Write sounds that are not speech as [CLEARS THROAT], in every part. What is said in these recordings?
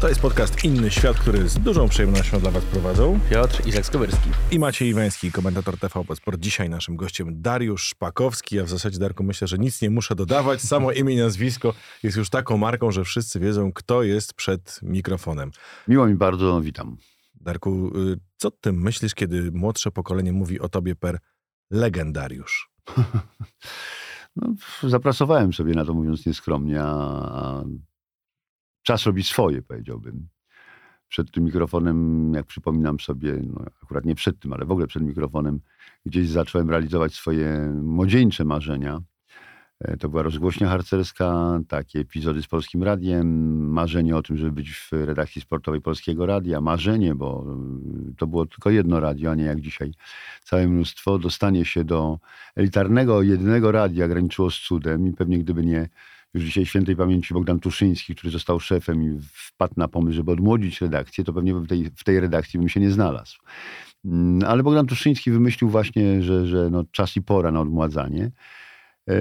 To jest podcast Inny Świat, który z dużą przyjemnością dla Was prowadzą Piotr Izak Skowyrski. i Maciej Iwański, komentator TVP Sport. Dzisiaj naszym gościem Dariusz Szpakowski. Ja w zasadzie, Darku, myślę, że nic nie muszę dodawać. Samo imię i nazwisko jest już taką marką, że wszyscy wiedzą, kto jest przed mikrofonem. Miło mi bardzo, witam. Darku, y, co ty myślisz, kiedy młodsze pokolenie mówi o tobie per legendariusz? [LAUGHS] No, zapracowałem sobie na to, mówiąc nieskromnie, a czas robi swoje, powiedziałbym. Przed tym mikrofonem, jak przypominam sobie, no akurat nie przed tym, ale w ogóle przed mikrofonem, gdzieś zacząłem realizować swoje młodzieńcze marzenia. E, To była rozgłośnia harcerska, takie epizody z Polskim Radiem, marzenie o tym, żeby być w redakcji sportowej Polskiego Radia, marzenie, bo y, to było tylko jedno radio, a nie jak dzisiaj całe mnóstwo. Dostanie się do elitarnego, jedynego radia graniczyło z cudem i pewnie gdyby nie już dzisiaj świętej pamięci Bogdan Tuszyński, który został szefem i wpadł na pomysł, żeby odmłodzić redakcję, to pewnie w tej, w tej redakcji bym się nie znalazł. Mm, Ale Bogdan Tuszyński wymyślił właśnie, że, że no czas i pora na odmładzanie. E,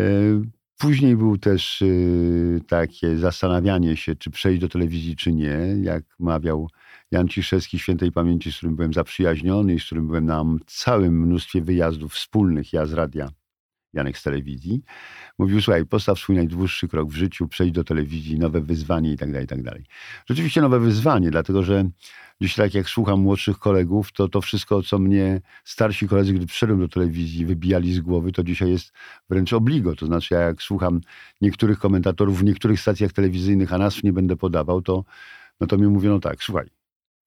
Później był też y, takie zastanawianie się, czy przejść do telewizji, czy nie. Jak mawiał Jan Ciszewski, świętej pamięci, z którym byłem zaprzyjaźniony i z którym byłem na całym mnóstwie wyjazdów wspólnych, ja z radia, Janek z telewizji. Mówił, słuchaj, postaw swój najdłuższy krok w życiu, przejdź do telewizji, nowe wyzwanie i tak dalej, i tak dalej. Rzeczywiście nowe wyzwanie, dlatego że dziś tak jak słucham młodszych kolegów, to to wszystko, co mnie starsi koledzy, gdy przyszedłem do telewizji, wybijali z głowy, to dzisiaj jest wręcz obligo. To znaczy, ja jak słucham niektórych komentatorów w niektórych stacjach telewizyjnych, a nazw nie będę podawał, to, no to mi mówiono tak, słuchaj,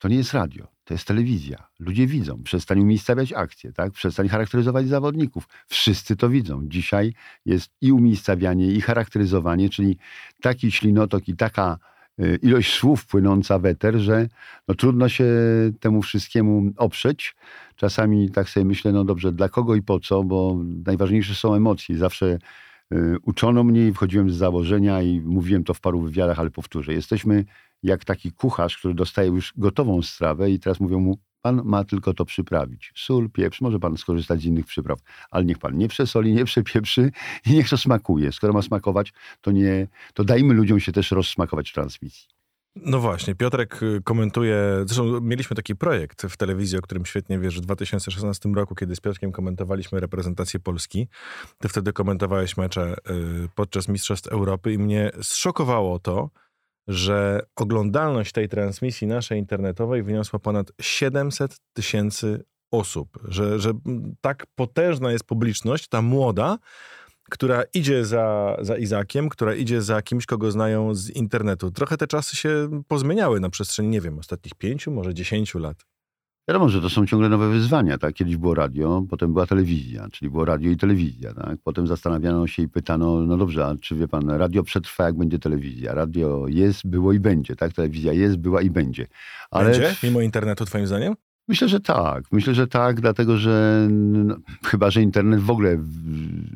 to nie jest radio, to jest telewizja. Ludzie widzą, przestań umiejscawiać akcje, tak? przestań charakteryzować zawodników. Wszyscy to widzą. Dzisiaj jest i umiejscawianie, i charakteryzowanie, czyli taki ślinotok i taka y, ilość słów płynąca w eter, że no, trudno się temu wszystkiemu oprzeć. Czasami tak sobie myślę, no dobrze, dla kogo i po co, bo najważniejsze są emocje. Zawsze y, uczono mnie i wchodziłem z założenia i mówiłem to w paru wywiadach, ale powtórzę. Jesteśmy jak taki kucharz, który dostaje już gotową strawę i teraz mówią mu, pan ma tylko to przyprawić. Sól, pieprz, może pan skorzystać z innych przypraw, ale niech pan nie przesoli, nie przepieprzy [LAUGHS] i niech to smakuje. Skoro ma smakować, to nie, to dajmy ludziom się też rozsmakować w transmisji. No właśnie, Piotrek y, komentuje, zresztą mieliśmy taki projekt w telewizji, o którym świetnie wiesz, w 2016 roku, kiedy z Piotrkiem komentowaliśmy reprezentację Polski. Ty wtedy komentowałeś mecze y, podczas Mistrzostw Europy i mnie zszokowało to, że oglądalność tej transmisji naszej internetowej wyniosła ponad 700 tysięcy osób. Że, że tak potężna jest publiczność, ta młoda, która idzie za, za Izakiem, która idzie za kimś, kogo znają z internetu. Trochę te czasy się pozmieniały na przestrzeni, nie wiem, ostatnich pięciu, może dziesięciu lat. Wiadomo, że to są ciągle nowe wyzwania. Tak? Kiedyś było radio, potem była telewizja, czyli było radio i telewizja. Tak? Potem zastanawiano się i pytano, no dobrze, a czy wie pan, radio przetrwa, jak będzie telewizja? Radio jest, było i będzie. Tak? Telewizja jest, była i będzie. Ale Będzie? Mimo internetu, twoim zdaniem? Myślę, że tak. Myślę, że tak, dlatego że no, chyba, że internet w ogóle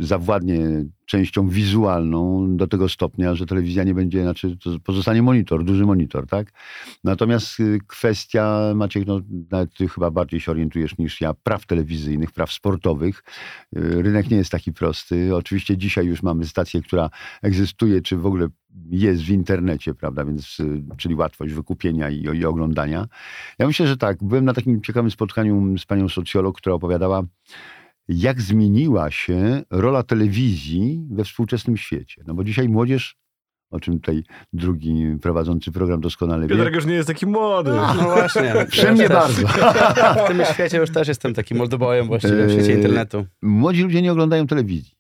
zawładnie częścią wizualną do tego stopnia, że telewizja nie będzie, znaczy pozostanie monitor, duży monitor, tak? Natomiast y, kwestia, Maciek, no ty chyba bardziej się orientujesz niż ja, praw telewizyjnych, praw sportowych. Y, Rynek nie jest taki prosty. Oczywiście dzisiaj już mamy stację, która egzystuje, czy w ogóle jest w internecie, prawda, więc, y, czyli łatwość wykupienia i, i oglądania. Ja myślę, że tak. Byłem na takim ciekawym spotkaniu z panią socjolog, która opowiadała, jak zmieniła się rola telewizji we współczesnym świecie. No bo dzisiaj młodzież, o czym tutaj drugi prowadzący program doskonale wie, Piotrek już nie jest taki młody. No właśnie. [LAUGHS] przy mnie bardzo. [LAUGHS] W tym świecie już też jestem takim moldobojem właściwie w świecie Eee, internetu. Młodzi ludzie nie oglądają telewizji.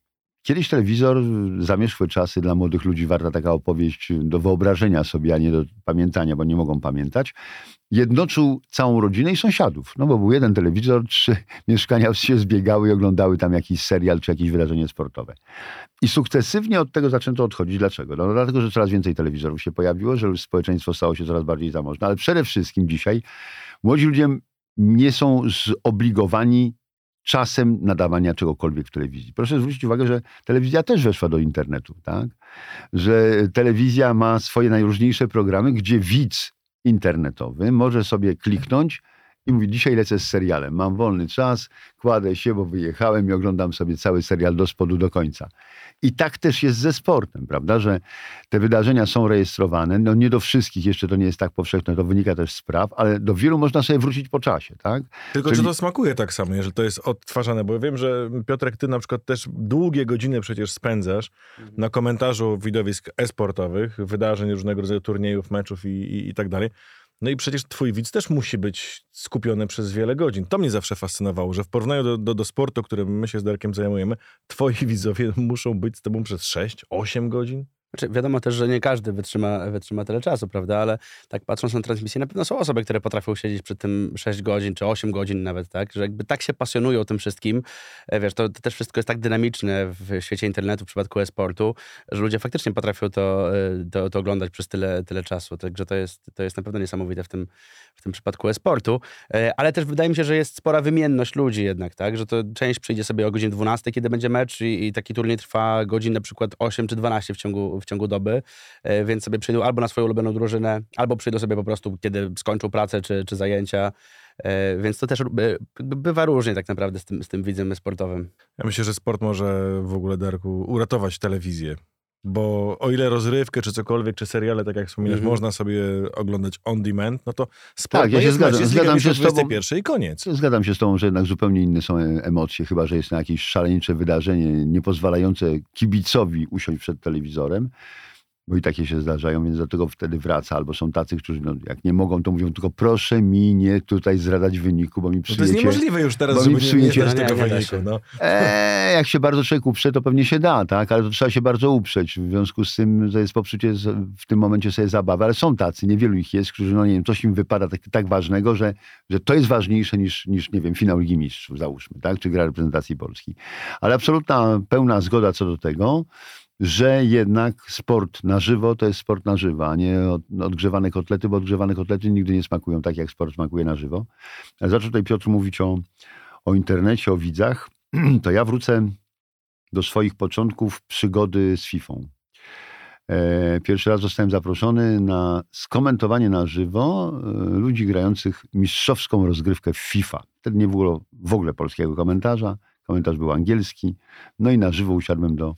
Kiedyś telewizor, zamierzchłe czasy dla młodych ludzi, warta taka opowieść do wyobrażenia sobie, a nie do pamiętania, bo nie mogą pamiętać, jednoczył całą rodzinę i sąsiadów. No bo był jeden telewizor, [LAUGHS] trzy mieszkania się zbiegały i oglądały tam jakiś serial czy jakieś wydarzenie sportowe. I sukcesywnie od tego zaczęto odchodzić. Dlaczego? No dlatego, że coraz więcej telewizorów się pojawiło, że społeczeństwo stało się coraz bardziej zamożne. Ale przede wszystkim dzisiaj młodzi ludzie nie są zobligowani czasem nadawania czegokolwiek w telewizji. Proszę zwrócić uwagę, że telewizja też weszła do internetu, tak? Że telewizja ma swoje najróżniejsze programy, gdzie widz internetowy może sobie kliknąć i mówi, dzisiaj lecę z serialem, mam wolny czas, kładę się, bo wyjechałem i oglądam sobie cały serial do spodu do końca. I tak też jest ze sportem, prawda, że te wydarzenia są rejestrowane, no nie do wszystkich, jeszcze to nie jest tak powszechne, to wynika też z praw, ale do wielu można sobie wrócić po czasie, tak? Tylko Czyli... czy to smakuje tak samo, jeżeli to jest odtwarzane, bo ja wiem, że Piotrek, ty na przykład też długie godziny przecież spędzasz mhm. na komentarzu widowisk e-sportowych, wydarzeń, różnego rodzaju turniejów, meczów i, i, i tak dalej. No i przecież twój widz też musi być skupiony przez wiele godzin. To mnie zawsze fascynowało, że w porównaniu do, do, do sportu, którym my się z Darkiem zajmujemy, twoi [LAUGHS] widzowie muszą być z tobą przez 6-8 godzin. Znaczy, wiadomo też, że nie każdy wytrzyma, wytrzyma tyle czasu, prawda? Ale tak patrząc na transmisję, na pewno są osoby, które potrafią siedzieć przy tym 6 godzin czy 8 godzin nawet, tak? Że jakby tak się pasjonują tym wszystkim. E, wiesz, to, to też wszystko jest tak dynamiczne w świecie internetu, w przypadku e-sportu, że ludzie faktycznie potrafią to, e, to, to, oglądać przez tyle, tyle czasu. Także to jest, to jest na pewno niesamowite w tym, w tym przypadku e-sportu. E, ale też wydaje mi się, że jest spora wymienność ludzi jednak, tak? Że to część przyjdzie sobie o godzinie 12, kiedy będzie mecz i, i taki turniej trwa godzinę na przykład 8 czy 12 w ciągu, w ciągu doby, e, więc sobie przyjdą albo na swoją ulubioną drużynę, albo przyjdą sobie po prostu, kiedy skończą pracę czy, czy zajęcia. E, więc to też e, bywa różnie tak naprawdę z tym, z tym widzem sportowym. Ja myślę, że sport może w ogóle, Darku, uratować telewizję. Bo o ile rozrywkę, czy cokolwiek, czy seriale, tak jak wspominasz, mm -hmm. można sobie oglądać on demand, no to sport tak, ja się zgadzam, jest zgadzam się z tobą, i koniec. Zgadzam się z tobą, że jednak zupełnie inne są emocje, chyba, że jest na jakieś szaleńcze wydarzenie, nie pozwalające kibicowi usiąść przed telewizorem bo i takie się zdarzają, więc do tego wtedy wraca. Albo są tacy, którzy no, jak nie mogą, to mówią tylko proszę mi nie tutaj zradać wyniku, bo mi psujecie... No to jest niemożliwe już teraz, żeby psujecie, nie, nie tego nie, wyniku. No. Eee, jak się bardzo człowiek uprze, to pewnie się da, tak? Ale to trzeba się bardzo uprzeć. W związku z tym, że jest popsucie w tym momencie sobie zabawy. Ale są tacy, niewielu ich jest, którzy, no nie wiem, coś im wypada tak, tak ważnego, że, że to jest ważniejsze niż, niż, nie wiem, finał Ligi Mistrzów, załóżmy, tak? Czy gra reprezentacji Polski. Ale absolutna, pełna zgoda co do tego że jednak sport na żywo to jest sport na żywo, a nie odgrzewane kotlety, bo odgrzewane kotlety nigdy nie smakują tak, jak sport smakuje na żywo. Zaczął tutaj Piotr mówić o, o internecie, o widzach. [CLEARS THROAT] To ja wrócę do swoich początków przygody z FIFA. E, pierwszy raz zostałem zaproszony na skomentowanie na żywo e, ludzi grających mistrzowską rozgrywkę w FIFA. Wtedy nie było w ogóle polskiego komentarza. Komentarz był angielski. No i na żywo usiadłem do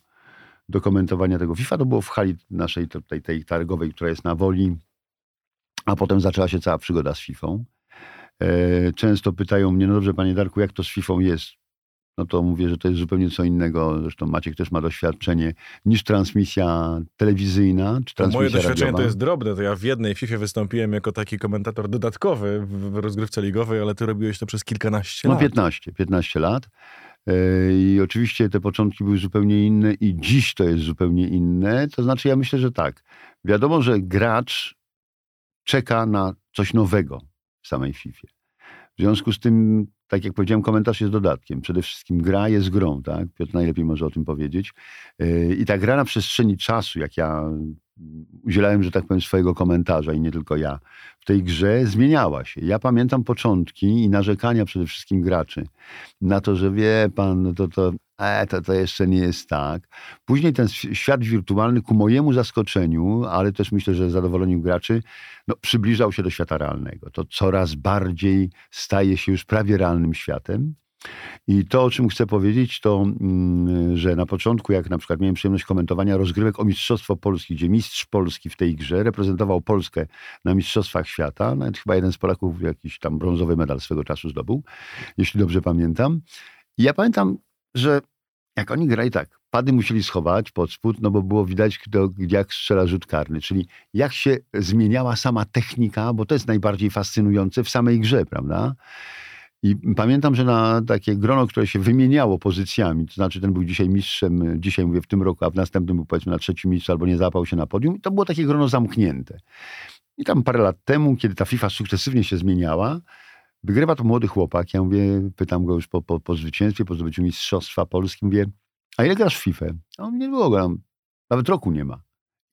do komentowania tego FIFA. To było w hali naszej tej, tej targowej, która jest na Woli, a potem zaczęła się cała przygoda z FIFA. E, często pytają mnie, no dobrze panie Darku, jak to z FIFA jest? No to mówię, że to jest zupełnie co innego. Zresztą Maciek też ma doświadczenie niż transmisja telewizyjna czy transmisja Moje doświadczenie radiowa. to jest drobne. To ja w jednej FIFA wystąpiłem jako taki komentator dodatkowy w rozgrywce ligowej, ale ty robiłeś to przez kilkanaście no, lat. No 15, 15 lat. E, I oczywiście te początki były zupełnie inne i dziś to jest zupełnie inne. To znaczy, ja myślę, że tak. Wiadomo, że gracz czeka na coś nowego w samej FIFA. W związku z tym, tak jak powiedziałem, komentarz jest dodatkiem. Przede wszystkim gra jest grą, tak? Piotr najlepiej może o tym powiedzieć. E, I ta gra na przestrzeni czasu, jak ja udzielałem, że tak powiem, swojego komentarza i nie tylko ja, w tej grze zmieniała się. Ja pamiętam początki i narzekania przede wszystkim graczy na to, że wie pan, no to, to, e, to, to jeszcze nie jest tak. Później ten świat wirtualny ku mojemu zaskoczeniu, ale też myślę, że zadowoleniu graczy, no, przybliżał się do świata realnego. To coraz bardziej staje się już prawie realnym światem. I to, o czym chcę powiedzieć, to, mm, że na początku, jak na przykład miałem przyjemność komentowania rozgrywek o Mistrzostwo Polski, gdzie mistrz Polski w tej grze reprezentował Polskę na Mistrzostwach Świata, nawet chyba jeden z Polaków jakiś tam brązowy medal swego czasu zdobył, jeśli dobrze pamiętam. I ja pamiętam, że jak oni grali tak, pady musieli schować pod spód, no bo było widać, kto, jak strzela rzut karny, czyli jak się zmieniała sama technika, bo to jest najbardziej fascynujące w samej grze, prawda? I pamiętam, że na takie grono, które się wymieniało pozycjami, to znaczy ten był dzisiaj mistrzem, dzisiaj mówię w tym roku, a w następnym był powiedzmy na trzecim miejscu albo nie zapał się na podium, to było takie grono zamknięte. I tam parę lat temu, kiedy ta FIFA sukcesywnie się zmieniała, wygrywa to młody chłopak. Ja mówię, pytam go już po, po, po zwycięstwie, po zdobyciu Mistrzostwa Polski, mówię, a ile grasz w FIFA? A on nie było, nawet roku nie ma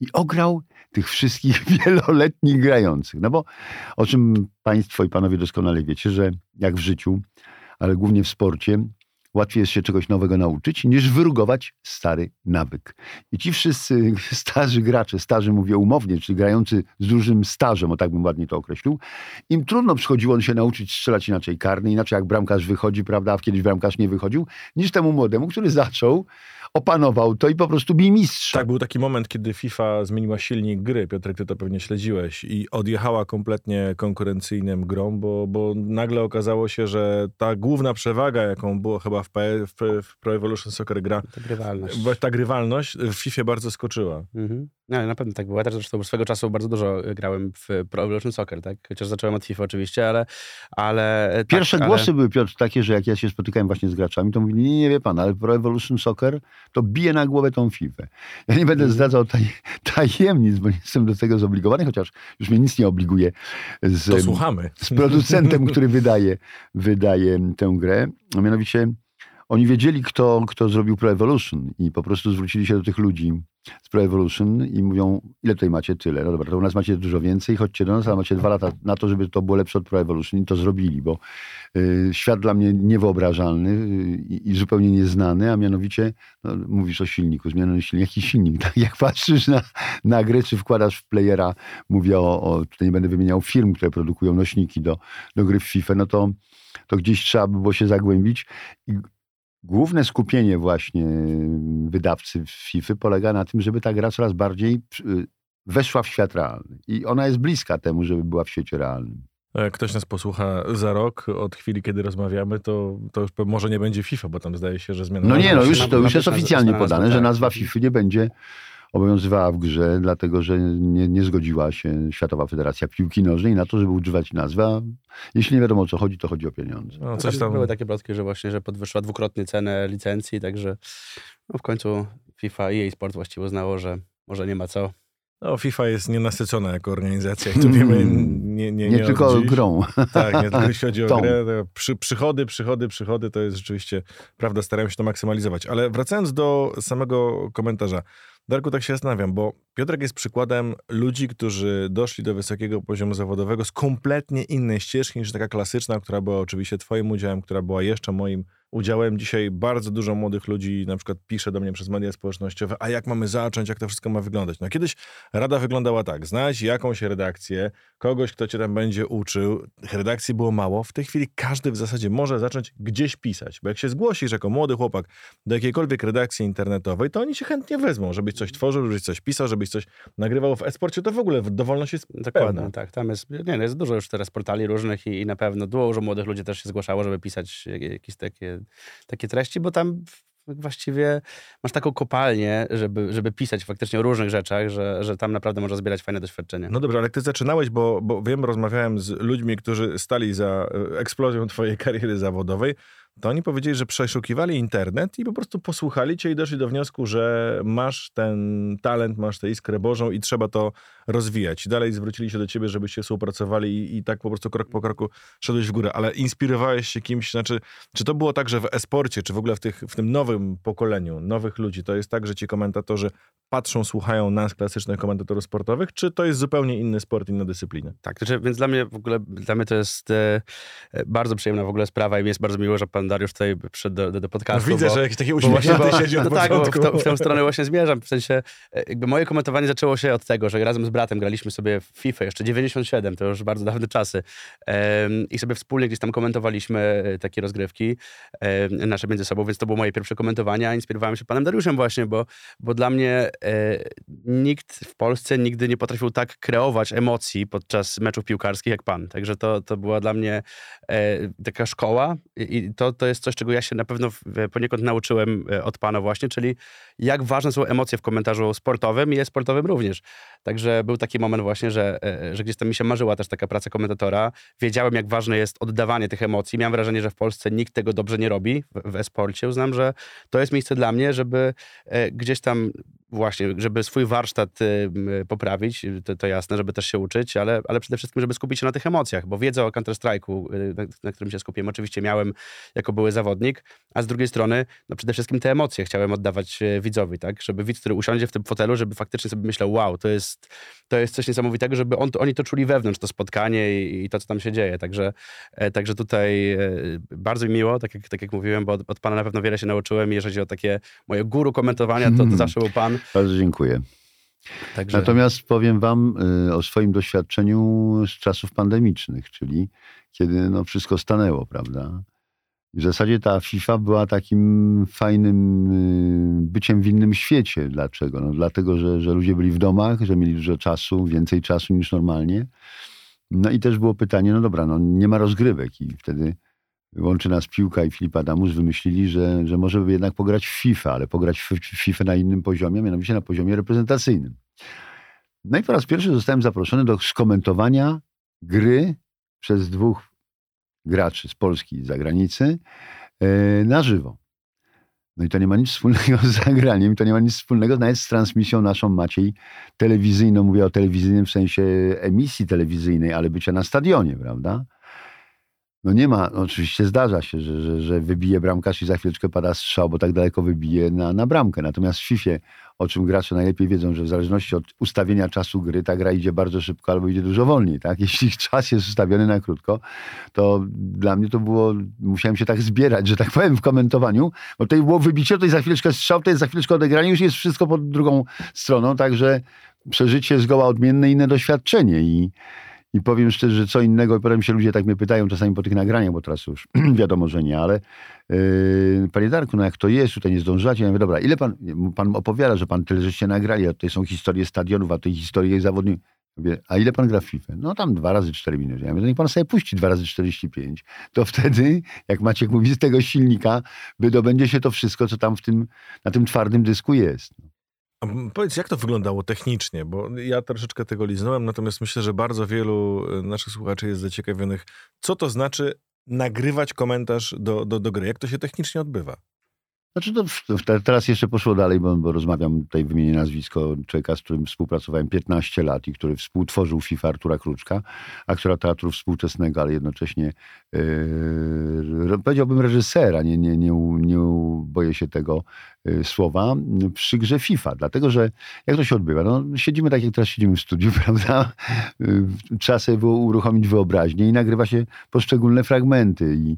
i ograł tych wszystkich [LAUGHS] wieloletnich grających. No bo o czym Państwo i Panowie doskonale wiecie, że jak w życiu, ale głównie w sporcie, łatwiej jest się czegoś nowego nauczyć, niż wyrugować stary nawyk. I ci wszyscy [LAUGHS] starzy gracze, starzy mówię umownie, czyli grający z dużym stażem, o tak bym ładnie to określił, im trudno przychodziło się nauczyć strzelać inaczej karny, inaczej jak bramkarz wychodzi, prawda, a kiedyś bramkarz nie wychodził, niż temu młodemu, który zaczął opanował to i po prostu był mistrz. Tak, był taki moment, kiedy FIFA zmieniła silnik gry. Piotrek, ty to pewnie śledziłeś i odjechała kompletnie konkurencyjnym grą, bo, bo nagle okazało się, że ta główna przewaga, jaką było chyba w, w, w Pro Evolution Soccer gra, ta grywalność, ta grywalność w FIFA bardzo skoczyła. Mhm. No, na pewno tak było. Ja też zresztą swego czasu bardzo dużo grałem w Pro Evolution Soccer, tak? Chociaż zacząłem od FIFA oczywiście, ale... ale tak, Pierwsze tak, głosy ale... były, Piotr, takie, że jak ja się spotykałem właśnie z graczami, to mówili, nie, nie wie pan, ale Pro Evolution Soccer to bije na głowę tą FIFA. Ja nie będę mhm. zdradzał taj, tajemnic, bo nie jestem do tego zobligowany, chociaż już mnie nic nie obliguje z, z producentem, który wydaje, wydaje tę grę. A mianowicie oni wiedzieli, kto, kto zrobił Pro Evolution i po prostu zwrócili się do tych ludzi z Pro Evolution i mówią, ile tutaj macie? Tyle. No dobra, to u nas macie dużo więcej, chodźcie do nas, ale macie dwa lata na to, żeby to było lepsze od Pro Evolution i to zrobili, bo y, świat dla mnie niewyobrażalny y, i zupełnie nieznany, a mianowicie no, mówisz o silniku, zmieniony silnik. Jaki silnik? [LAUGHS] Tak, jak patrzysz na, na grę, czy wkładasz w playera, mówię o, o, tutaj nie będę wymieniał firm, które produkują nośniki do, do gry w FIFA, no to to gdzieś trzeba by było się zagłębić. I Główne skupienie właśnie wydawcy FIFA polega na tym, żeby ta gra coraz bardziej y, weszła w świat realny. I ona jest bliska temu, żeby była w świecie realnym. Jak ktoś nas posłucha za rok, od chwili, kiedy rozmawiamy, to, to już może nie będzie FIFA, bo tam zdaje się, że zmiana... No nie, no już, to już jest oficjalnie podane, że nazwa FIFA nie będzie obowiązywała w grze, dlatego że nie, nie zgodziła się Światowa Federacja Piłki Nożnej na to, żeby używać nazwy. A jeśli nie wiadomo o co chodzi, to chodzi o pieniądze. No, coś tam... Były takie plotki, że właśnie, że podwyższyła dwukrotnie cenę licencji, także no, w końcu FIFA i jej sport właściwie uznało, że może nie ma co. No, FIFA jest nienasycona jako organizacja i tu wiemy nie, nie, nie, nie tylko dziś. grą. [LAUGHS] Tak, nie tylko jeśli chodzi o grę. Przy, przychody, przychody, przychody to jest rzeczywiście, prawda, starają się to maksymalizować. Ale wracając do samego komentarza. Darku, tak się zastanawiam, bo Piotrek jest przykładem ludzi, którzy doszli do wysokiego poziomu zawodowego z kompletnie innej ścieżki niż taka klasyczna, która była oczywiście twoim udziałem, która była jeszcze moim udziałem. Dzisiaj bardzo dużo młodych ludzi na przykład pisze do mnie przez media społecznościowe, a jak mamy zacząć, jak to wszystko ma wyglądać. No kiedyś rada wyglądała tak, znajdź jakąś redakcję, kogoś, kto cię tam będzie uczył. Redakcji było mało. W tej chwili każdy w zasadzie może zacząć gdzieś pisać, bo jak się zgłosisz jako młody chłopak do jakiejkolwiek redakcji internetowej, to oni cię chętnie wezmą, żebyś coś tworzył, żebyś coś pisał, żebyś coś nagrywał w esporcie, to w ogóle dowolność jest Dokładnie, pełna. tak. Tam jest, nie, no jest dużo już teraz portali różnych i, i na pewno dużo młodych ludzi też się zgłaszało, żeby pisać jakieś takie takie treści, bo tam właściwie masz taką kopalnię, żeby, żeby pisać faktycznie o różnych rzeczach, że, że tam naprawdę można zbierać fajne doświadczenie. No dobrze, ale ty zaczynałeś, bo, bo wiem, rozmawiałem z ludźmi, którzy stali za e, eksplozją twojej kariery zawodowej to oni powiedzieli, że przeszukiwali internet i po prostu posłuchali cię i doszli do wniosku, że masz ten talent, masz tę iskrę Bożą i trzeba to rozwijać. I dalej zwrócili się do ciebie, żebyście współpracowali i, i tak po prostu krok po kroku szedłeś w górę. Ale inspirowałeś się kimś, znaczy, czy to było tak, że w esporcie, czy w ogóle w, tych, w tym nowym pokoleniu nowych ludzi, to jest tak, że ci komentatorzy patrzą, słuchają nas, klasycznych komentatorów sportowych, czy to jest zupełnie inny sport, inna dyscyplina? Tak, znaczy, więc dla mnie w ogóle, dla mnie to jest e, e bardzo przyjemna w ogóle sprawa i mi jest bardzo miło, że pan pan Dariusz tutaj przyszedł do, do, podcastu. No widzę, bo, że jakiś taki uśmiechnięty siedzi od no Tak, w, to, w tę stronę właśnie zmierzam. W sensie, e, jakby moje komentowanie zaczęło się od tego, że razem z bratem graliśmy sobie w FIFA, jeszcze 97, to już bardzo dawne czasy. Um, I sobie wspólnie gdzieś tam komentowaliśmy e, takie rozgrywki um, nasze między sobą, więc to było moje pierwsze komentowanie, a inspirowałem się panem Dariuszem właśnie, bo, bo dla mnie e, nikt w Polsce nigdy nie potrafił tak kreować emocji podczas meczów piłkarskich jak pan. Także to, to była dla mnie e, taka szkoła i, i to to, jest coś, czego ja się na pewno poniekąd nauczyłem e, od pana właśnie, czyli jak ważne są emocje w komentarzu sportowym i jest sportowym również. Także był taki moment właśnie, że, e, że gdzieś tam mi się marzyła też taka praca komentatora. Wiedziałem, jak ważne jest oddawanie tych emocji. Miałem wrażenie, że w Polsce nikt tego dobrze nie robi w, w e-sporcie. Uznam, że to jest miejsce dla mnie, żeby gdzieś tam właśnie, żeby swój warsztat y, poprawić, to, to, jasne, żeby też się uczyć, ale, ale przede wszystkim, żeby skupić się na tych emocjach, bo wiedzę o Counter-Strike'u, y, na, na, którym się skupiłem, oczywiście miałem jako były zawodnik, a z drugiej strony, no przede wszystkim te emocje chciałem oddawać y, widzowi, tak, żeby widz, który usiądzie w tym fotelu, żeby faktycznie sobie myślał, wow, to jest, to jest coś niesamowitego, żeby on, oni to czuli wewnątrz, to spotkanie i, i to, co tam się dzieje, także, e, także tutaj e, bardzo mi miło, tak jak, tak jak mówiłem, bo od, od pana na pewno wiele się nauczyłem, jeżeli chodzi o takie moje guru komentowania, to, to zawsze był pan. Bardzo dziękuję. Także... Natomiast powiem wam o swoim doświadczeniu z czasów pandemicznych, czyli kiedy no, wszystko stanęło, prawda? I w zasadzie ta FIFA była takim fajnym y, byciem w innym świecie. Dlaczego? No, dlatego, że, że ludzie byli w domach, że mieli dużo czasu, więcej czasu niż normalnie. No i też było pytanie, no dobra, no nie ma rozgrywek i wtedy łączy nas piłka i Filip Adamus wymyślili, że, że może by jednak pograć w FIFA, ale pograć w FIFA na innym poziomie, mianowicie na poziomie reprezentacyjnym. No i po raz pierwszy zostałem zaproszony do skomentowania gry przez dwóch graczy z Polski i z zagranicy yy, na żywo. No i to nie ma nic wspólnego z zagraniem, to nie ma nic wspólnego nawet z transmisją naszą Maciej telewizyjną. Mówię o telewizyjnym w sensie emisji telewizyjnej, ale bycia na stadionie, prawda? No nie ma, oczywiście zdarza się, że, że, że wybije bramkarz i za chwileczkę pada strzał, bo tak daleko wybije na, na bramkę. Natomiast w FIFA, o czym gracze najlepiej wiedzą, że w zależności od ustawienia czasu gry, ta gra idzie bardzo szybko albo idzie dużo wolniej. Tak? [LAUGHS] Jeśli czas jest ustawiony na krótko, to dla mnie to było, musiałem się tak zbierać, że tak powiem, w komentowaniu, bo tutaj było wybicie, tutaj za chwileczkę strzał, tutaj za chwileczkę odegranie, już jest wszystko pod drugą stroną, także przeżycie zgoła odmienne, inne doświadczenie i i powiem szczerze, że co innego, potem się ludzie tak mnie pytają czasami po tych nagraniach, bo teraz już [CLEARS THROAT] wiadomo, że nie, ale yy, panie Darku, no jak to jest, tutaj nie zdążacie. Ja mówię, dobra, ile pan, pan opowiada, że pan tyle żeście nagrali, a tutaj są historie stadionów, a tutaj historie zawodników. A ile pan gra w FIFA? No tam dwa razy cztery minuty. Ja mówię, niech pan sobie puści dwa razy 45. To wtedy, jak Maciek mówi, z tego silnika wydobędzie się to wszystko, co tam w tym, na tym twardym dysku jest. A powiedz, jak to wyglądało technicznie? Bo ja troszeczkę tego liznąłem, natomiast myślę, że bardzo wielu e, naszych słuchaczy jest zaciekawionych, co to znaczy nagrywać komentarz do, do, do gry. Jak to się technicznie odbywa? Znaczy to, teraz jeszcze poszło dalej, bo, bo rozmawiam tutaj, wymienię nazwisko człowieka, z którym współpracowałem 15 lat i który współtworzył FIFA Artura Kruczka, aktora teatru współczesnego, ale jednocześnie yy, powiedziałbym reżysera, nie, nie, nie, nie boję się tego yy, słowa, przy grze FIFA. Dlatego, że jak to się odbywa? No, siedzimy tak, jak teraz siedzimy w studiu, [LAUGHS] prawda? Yy, trzeba sobie było uruchomić wyobraźnię i nagrywa się poszczególne fragmenty i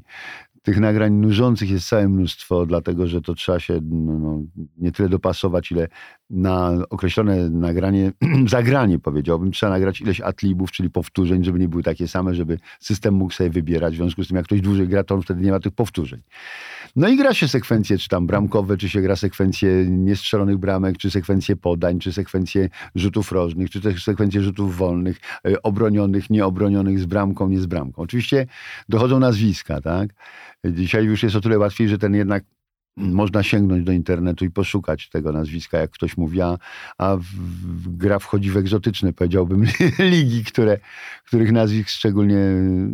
tych nagrań nużących jest całe mnóstwo, dlatego że to trzeba się no, no, nie tyle dopasować, ile na określone nagranie, [CLEARS THROAT] zagranie powiedziałbym, trzeba nagrać ileś atlibów, czyli powtórzeń, żeby nie były takie same, żeby system mógł sobie wybierać. W związku z tym, jak ktoś dłużej gra, to on wtedy nie ma tych powtórzeń. No i gra się sekwencje, czy tam bramkowe, czy się gra sekwencje niestrzelonych bramek, czy sekwencje podań, czy sekwencje rzutów rożnych, czy też sekwencje rzutów wolnych, e, obronionych, nieobronionych, z bramką, nie z bramką. Oczywiście dochodzą nazwiska, tak? Dzisiaj już jest o tyle łatwiej, że ten jednak można sięgnąć do internetu i poszukać tego nazwiska, jak ktoś mówi, a, a w, w, gra wchodzi w egzotyczne, powiedziałbym, [LAUGHS] ligi, które, których nazwisk szczególnie,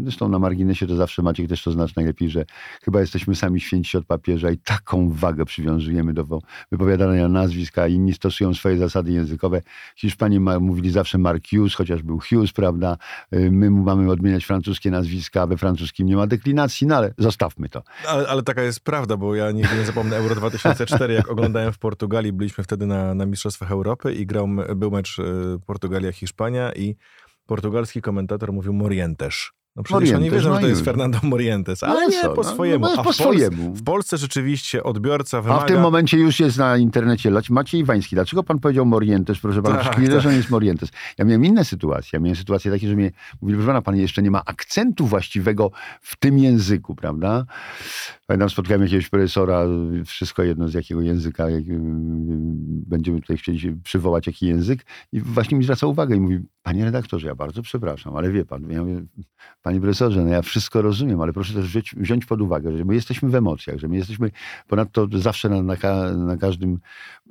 zresztą na marginesie to zawsze Maciek też to znaczy najlepiej, że chyba jesteśmy sami święci od papieża i taką wagę przywiązujemy do wypowiadania nazwiska, inni stosują swoje zasady językowe. Hiszpanie ma, mówili zawsze Mark Hughes, chociaż był Hughes, prawda? Y, my mamy odmieniać francuskie nazwiska, we francuskim nie ma deklinacji, no ale zostawmy to. Ale, ale taka jest prawda, bo ja nie zapomnę Euro 2004, jak oglądałem w Portugalii, byliśmy wtedy na, na Mistrzostwach Europy i grał, był mecz y, Portugalia-Hiszpania i portugalski komentator mówił Morientes. No przecież Morientes, oni wiedzą, no że to jest Fernando Morientes, ale no nie, po no, swojemu. No, po w swojemu. Polsce, w Polsce rzeczywiście odbiorca wymaga... A w tym momencie już jest na internecie Maciej Iwański. Dlaczego pan powiedział Morientes? Proszę pana, tak, nie tak. że on jest Morientes. Ja miałem inne sytuacje. Ja miałem sytuacje takie, że mnie mówili, proszę pana, pan jeszcze nie ma akcentu właściwego w tym języku, prawda? Pamiętam, spotkałem jakiegoś profesora, wszystko jedno z jakiego języka jak, będziemy tutaj chcieli przywołać, jaki język. I właśnie mi zwraca uwagę i mówi, panie redaktorze, ja bardzo przepraszam, ale wie pan, ja mówię, panie profesorze, no ja wszystko rozumiem, ale proszę też wziąć, wziąć pod uwagę, że my jesteśmy w emocjach, że my jesteśmy, ponadto zawsze na, na, na każdym,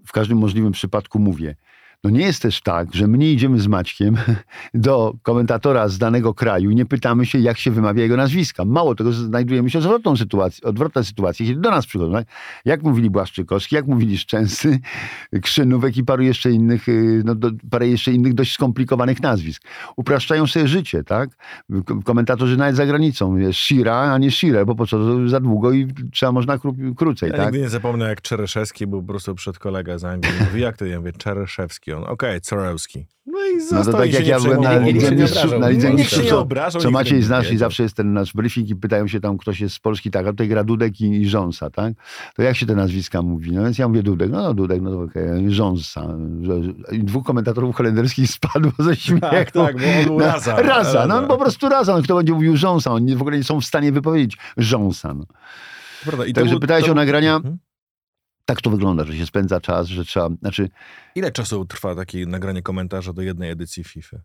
w każdym możliwym przypadku mówię, No nie jest też tak, że my nie idziemy z Maćkiem [LAUGHS] do komentatora z danego kraju i nie pytamy się, jak się wymawia jego nazwiska. Mało tego, znajdujemy się odwrotną sytuację, odwrotna sytuacja, kiedy do nas przychodzą. Tak? Jak mówili Błaszczykowski, jak mówili Szczęsny, [LAUGHS] Krzynówek i paru jeszcze innych, y, no, do, parę jeszcze innych dość skomplikowanych nazwisk. Upraszczają sobie życie, tak? Komentatorzy nawet za granicą. Jest Shira, a nie Shire, bo po co za długo i trzeba można kró krócej, ja tak? nigdy nie zapomnę, jak Czereszewski był po prostu przed kolega z Anglii. Mówi, jak to? Ja mówię, Czereszewski. On, okej, okay. No i No został to tak jak ja byłem na przejmował. nikt się nie Lidze obrażał. na Lidze Nikt Nikt się nie co, obrażał. co nikt Maciej znasz i zawsze jest ten nasz briefing i pytają się tam, ktoś jest z Polski, tak, a tutaj gra Dudek i, i Rząsa, tak? To jak się te nazwiska mówi? No więc ja mówię Dudek, no, no Dudek, no to okej, Rząsa. Że- I dwóch komentatorów holenderskich [LAUGHS] spadło ze śmiechu. Tak, tak, bo on był No, Raza. Raza, no po prostu Raza. No, kto będzie mówił Rząsa? Oni w ogóle nie są w stanie wypowiedzieć Rząsa. No. Prawda, Także był- pytałeś to- o nagrania. Mhm. Tak to wygląda, że się spędza czas, że trzeba, znaczy Ile czasu trwa takie nagranie komentarza do jednej edycji FIFA?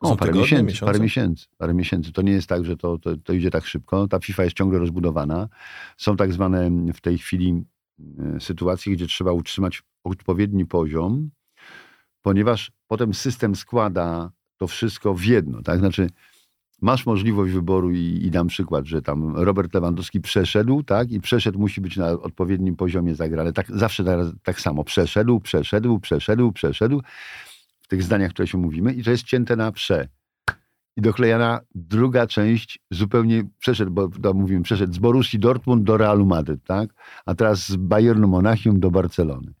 O, Są parę tygodnie, miesięcy, miesiące? parę miesięcy, parę miesięcy. To nie jest tak, że to, to, to idzie tak szybko. Ta FIFA jest ciągle rozbudowana. Są tak zwane w tej chwili e, sytuacje, gdzie trzeba utrzymać odpowiedni poziom, ponieważ potem system składa to wszystko w jedno. Tak? Znaczy, masz możliwość wyboru i, i dam przykład, że tam Robert Lewandowski przeszedł, tak? I przeszedł musi być na odpowiednim poziomie zagrany. Tak, zawsze tak, tak samo. Przeszedł, przeszedł, przeszedł, przeszedł. W tych zdaniach, które się mówimy. I to jest cięte na prze. I doklejana druga część zupełnie przeszedł, bo to mówimy, przeszedł z Borussii Dortmund do Realu Madryt, tak? A teraz z Bayernu Monachium do Barcelony.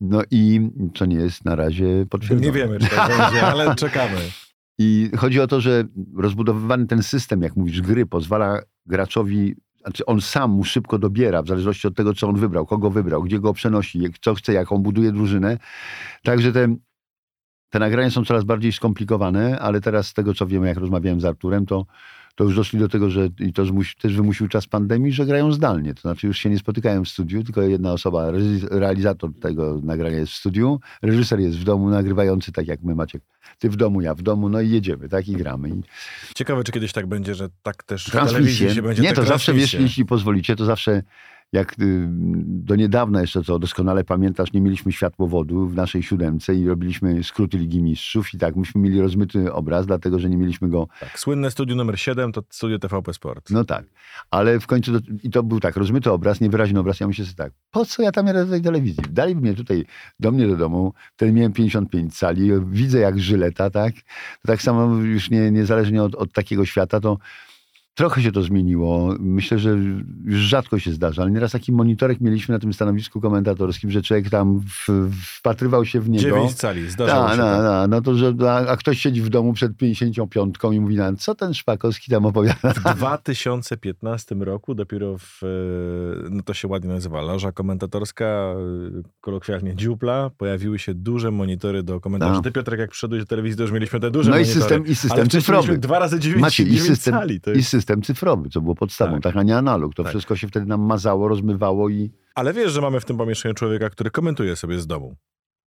No i co nie jest na razie potwierdzone. Nie wiemy, czy tak będzie, ale czekamy. [LAUGHS] I chodzi o to, że rozbudowywany ten system, jak mówisz, gry pozwala graczowi, znaczy on sam mu szybko dobiera, w zależności od tego, co on wybrał, kogo wybrał, gdzie go przenosi, co chce, jaką buduje drużynę. Także te, te nagrania są coraz bardziej skomplikowane, ale teraz z tego, co wiemy, jak rozmawiałem z Arturem, to, to już doszli do tego, że i to zmusi, też wymusił czas pandemii, że grają zdalnie. To znaczy już się nie spotykają w studiu, tylko jedna osoba, realiz- realizator tego nagrania jest w studiu, reżyser jest w domu, nagrywający tak jak my, Maciek. Ty w domu, ja w domu, no i jedziemy, tak i gramy. I Ciekawe, czy kiedyś tak będzie, że tak też w telewizji się będzie Nie, to zawsze, wiesz, transmisje. jeśli pozwolicie, to zawsze jak y, do niedawna jeszcze, co doskonale pamiętasz, nie mieliśmy światłowodu w naszej siódemce i robiliśmy skróty Ligi Mistrzów i tak, myśmy mieli rozmyty obraz, dlatego, że nie mieliśmy go Tak, słynne studio numer 7 to studio TVP Sport. no tak, ale w końcu, do, i to był tak, rozmyty obraz, niewyraźny obraz, ja myślę sobie tak, po co ja tam jadę do tej telewizji? Dali mnie tutaj, do mnie do domu, wtedy miałem 55 cali, widzę jak żyleta, tak? To tak samo już nie, niezależnie od, od takiego świata, to trochę się to zmieniło. Myślę, że już rzadko się zdarza, ale nieraz taki monitorek mieliśmy na tym stanowisku komentatorskim, że człowiek tam w, wpatrywał się w niego. 9 cali, zdarzało Tak, się no, tak. no, no to, że, a, a ktoś siedzi w domu przed 55 i mówi nam, co ten Szpakowski tam opowiada. W 2015 roku dopiero w, no to się ładnie nazywa, loża komentatorska, kolokwialnie dziupla, pojawiły się duże monitory do komentarzy. Tak. Ty Piotrek, jak przyszedłeś do telewizji, to już mieliśmy te duże No i monitory. system, i system wcześniej cyfrowy. mieliśmy dwa razy 9, Macie, i 9 system, cali. To i jest... system cyfrowy, co było podstawą, Tak. tak, a nie analog. To Tak. wszystko się wtedy nam mazało, rozmywało i... Ale wiesz, że mamy w tym pomieszczeniu człowieka, który komentuje sobie z domu.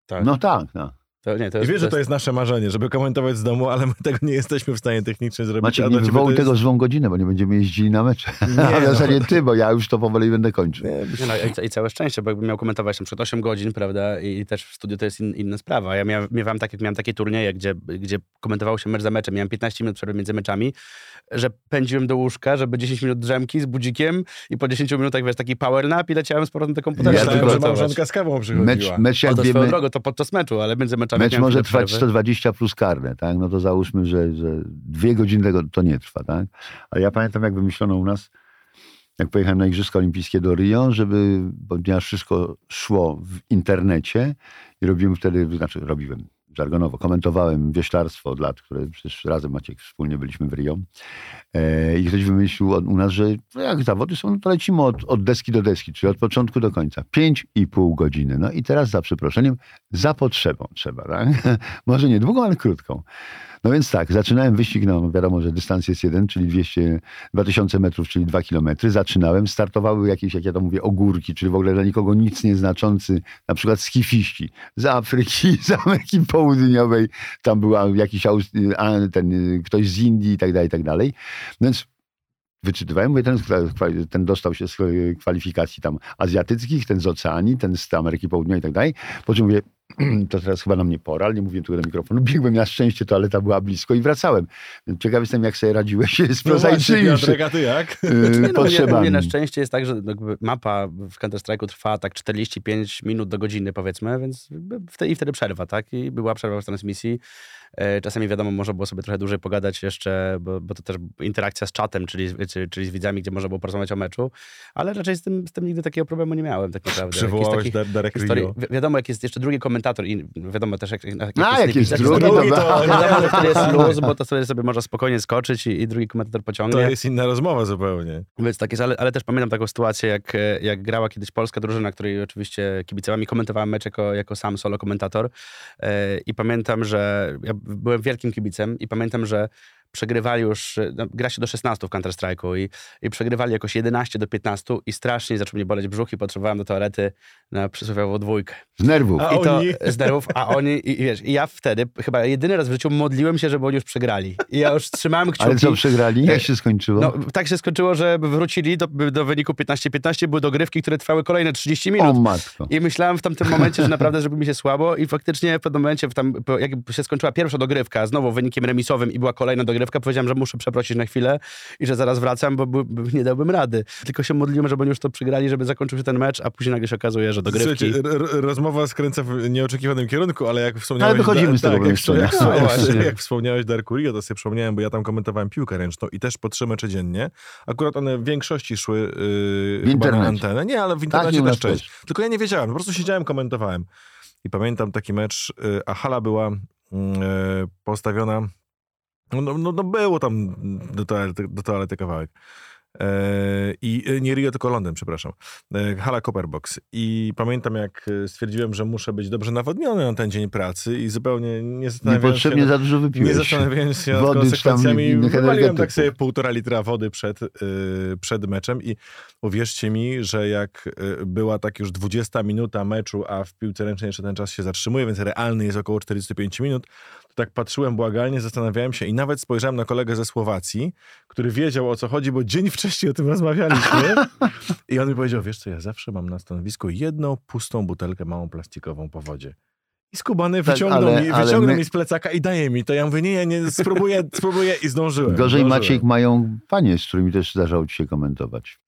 Tak. No tak, no. To, nie, to I jest, wiesz, że to jest nasze marzenie, żeby komentować z domu, ale my tego nie jesteśmy w stanie technicznie zrobić. Maciek, a nie wywołuj jest- tego złą godzinę, bo nie będziemy jeździli na mecze. Nie, a no. [LAUGHS] zasadzie ty, bo ja już to powoli będę kończył. Nie, Nie no, i, I całe szczęście, bo jakbym miał komentować na przykład 8 godzin, prawda, i, i też w studiu to jest in, inna sprawa. Ja miałem, miewałem tak, jak miałem takie turnieje, gdzie, gdzie komentowało się mecz za meczem, miałem 15 minut przerwy między meczami, że pędziłem do łóżka, żeby 10 minut drzemki z budzikiem i po 10 minutach, wiesz, taki power nap i leciałem z powrotem do komputera. Ja komentować. małżonka z kawą przychodziła. Mecz, mecz O, jak to swoją wiemy, drogą, to podczas meczu, ale między meczami mecz może trwać przerwy. 120 plus karne, tak? No to załóżmy, że, że dwie godziny tego to nie trwa, tak? Ale ja pamiętam, jak wymyślono u nas, jak pojechałem na Igrzyska Olimpijskie do Rio, żeby, ponieważ wszystko szło w internecie i robiłem wtedy, znaczy robiłem żargonowo, komentowałem wioślarstwo od lat, które przecież razem Maciek wspólnie byliśmy w Rio. E, I ktoś wymyślił od, u nas, że no jak zawody są, no to lecimy od, od deski do deski, czyli od początku do końca. Pięć i pół godziny. No i teraz za przeproszeniem, za potrzebą trzeba, tak? [LAUGHS] Może nie długą, ale krótką. No więc tak, zaczynałem wyścig, no wiadomo, że dystans jest jeden, czyli 200, 2000 metrów, czyli 2 kilometry. Zaczynałem, startowały jakieś, jak ja to mówię, ogórki, czyli w ogóle dla nikogo nic nieznaczący, na przykład skifiści z Afryki, [LAUGHS] z Ameryki Południowej, tam była jakiś ten, ktoś z Indii i tak dalej, i tak dalej. Więc wyczytywałem, mówię, ten, ten dostał się z kwalifikacji tam azjatyckich, ten z Oceanii, ten z Ameryki Południowej i tak dalej. Po czym mówię, [CLEARS THROAT] to teraz chyba na mnie pora, ale nie mówię tu do mikrofonu. [LAUGHS] Biegłem na szczęście, toaleta była blisko i wracałem. Więc ciekaw jestem, jak sobie radziłeś [LAUGHS] z No właśnie, prozaicznymi a ty jak? yy, [LAUGHS] Nie, no, u potrzebami. mnie na szczęście jest tak, że mapa w Counter-Strike'u trwa tak 45 minut do godziny powiedzmy, więc wtedy, i wtedy przerwa, tak? I była przerwa w transmisji. E, Czasami wiadomo, można było sobie trochę dłużej pogadać jeszcze, bo, bo to też interakcja z czatem, czyli, czyli, z widzami, gdzie można było porozmawiać o meczu, ale raczej z tym, z tym nigdy takiego problemu nie miałem tak naprawdę. Przywołałeś Dar- Darek historii- Rio. wi- Wiadomo, jak jest jeszcze drugi komentator i wiadomo też, jak, jak, A, jak jest drugi, to- to wiadomo, że wtedy jest luz, bo to wtedy sobie można spokojnie skoczyć i, i drugi komentator pociągnie. To jest inna rozmowa zupełnie. Więc tak jest, ale, ale też pamiętam taką sytuację, jak, jak grała kiedyś polska drużyna, której oczywiście kibicowałem i komentowałem mecz jako, jako sam solo komentator. E, I pamiętam, że ja byłem wielkim kibicem i pamiętam, że przegrywali już, e, no, gra się do 16 w Counter-Strike'u i, i przegrywali jakoś 11 do 15 i strasznie zaczął mnie boleć brzuch i potrzebowałem do toalety na przysłowiową dwójkę. Z nerwów. A I to oni? z nerwów, a oni, i, i wiesz, i ja wtedy chyba jedyny raz w życiu modliłem się, żeby oni już przegrali. I ja już trzymałem kciuki. Ale co, przegrali? Jak się skończyło? No, tak się skończyło, że wrócili do, do wyniku 15-15, były dogrywki, które trwały kolejne 30 o minut. matko. I myślałem w tamtym momencie, że naprawdę zrobi mi się słabo i faktycznie w pewnym momencie, w tam, jak się skończyła pierwsza dogrywka, znowu wynikiem remisowym i była kolejna dogrywka, powiedziałem, że muszę przeprosić na chwilę i że zaraz wracam, bo, bo, bo nie dałbym rady. Tylko się modliłem, żeby oni już to przegrali, żeby zakończył się ten mecz, a później nagle się okazuje, że dogrywki... Słuchajcie, rozmowa skręca w nieoczekiwanym kierunku, ale jak wspomniałeś... Ale wychodzimy z tego tak, jak, jak, No jak, jak wspomniałeś Darku Rio, to sobie przypomniałem, bo ja tam komentowałem piłkę ręczną i też po trzy mecze dziennie. Akurat one w większości szły yy, na antenę. Nie, ale w Tak, internecie nas też część. też. Tylko ja nie wiedziałem, po prostu siedziałem, komentowałem. I pamiętam taki mecz, yy, a hala była yy, postawiona... No, no, no, no było tam do toalety, do toalety kawałek. E, I e, nie Rio, tylko Londyn, przepraszam. E, Hala Copperbox. I pamiętam, jak stwierdziłem, że muszę być dobrze nawodniony na ten dzień pracy i zupełnie nie zastanawiając się... Niepotrzebnie nad- za dużo nie wypiłeś. zastanawiając się nad Wody tam konsekwencjami, wywaliłem tak sobie półtora litra wody przed, przed meczem i uwierzcie mi, że jak była tak już 20 minuta meczu, a w piłce ręcznej jeszcze ten czas się zatrzymuje, więc realny jest około 45 minut, to tak patrzyłem błagalnie, zastanawiałem się i nawet spojrzałem na kolegę ze Słowacji, który wiedział o co chodzi, bo dzień wcześniej o tym rozmawialiśmy i on mi powiedział, wiesz co, ja zawsze mam na stanowisku jedną pustą butelkę małą plastikową po wodzie. I skubany Tak, wyciągnął, ale- mi, ale wyciągnął my- mi z plecaka i daje mi to. Ja mówię, nie, ja nie, spróbuję, spróbuję i zdążyłem. Gorzej zdążyłem. Maciek mają panie, z którymi też zdarzało ci się komentować.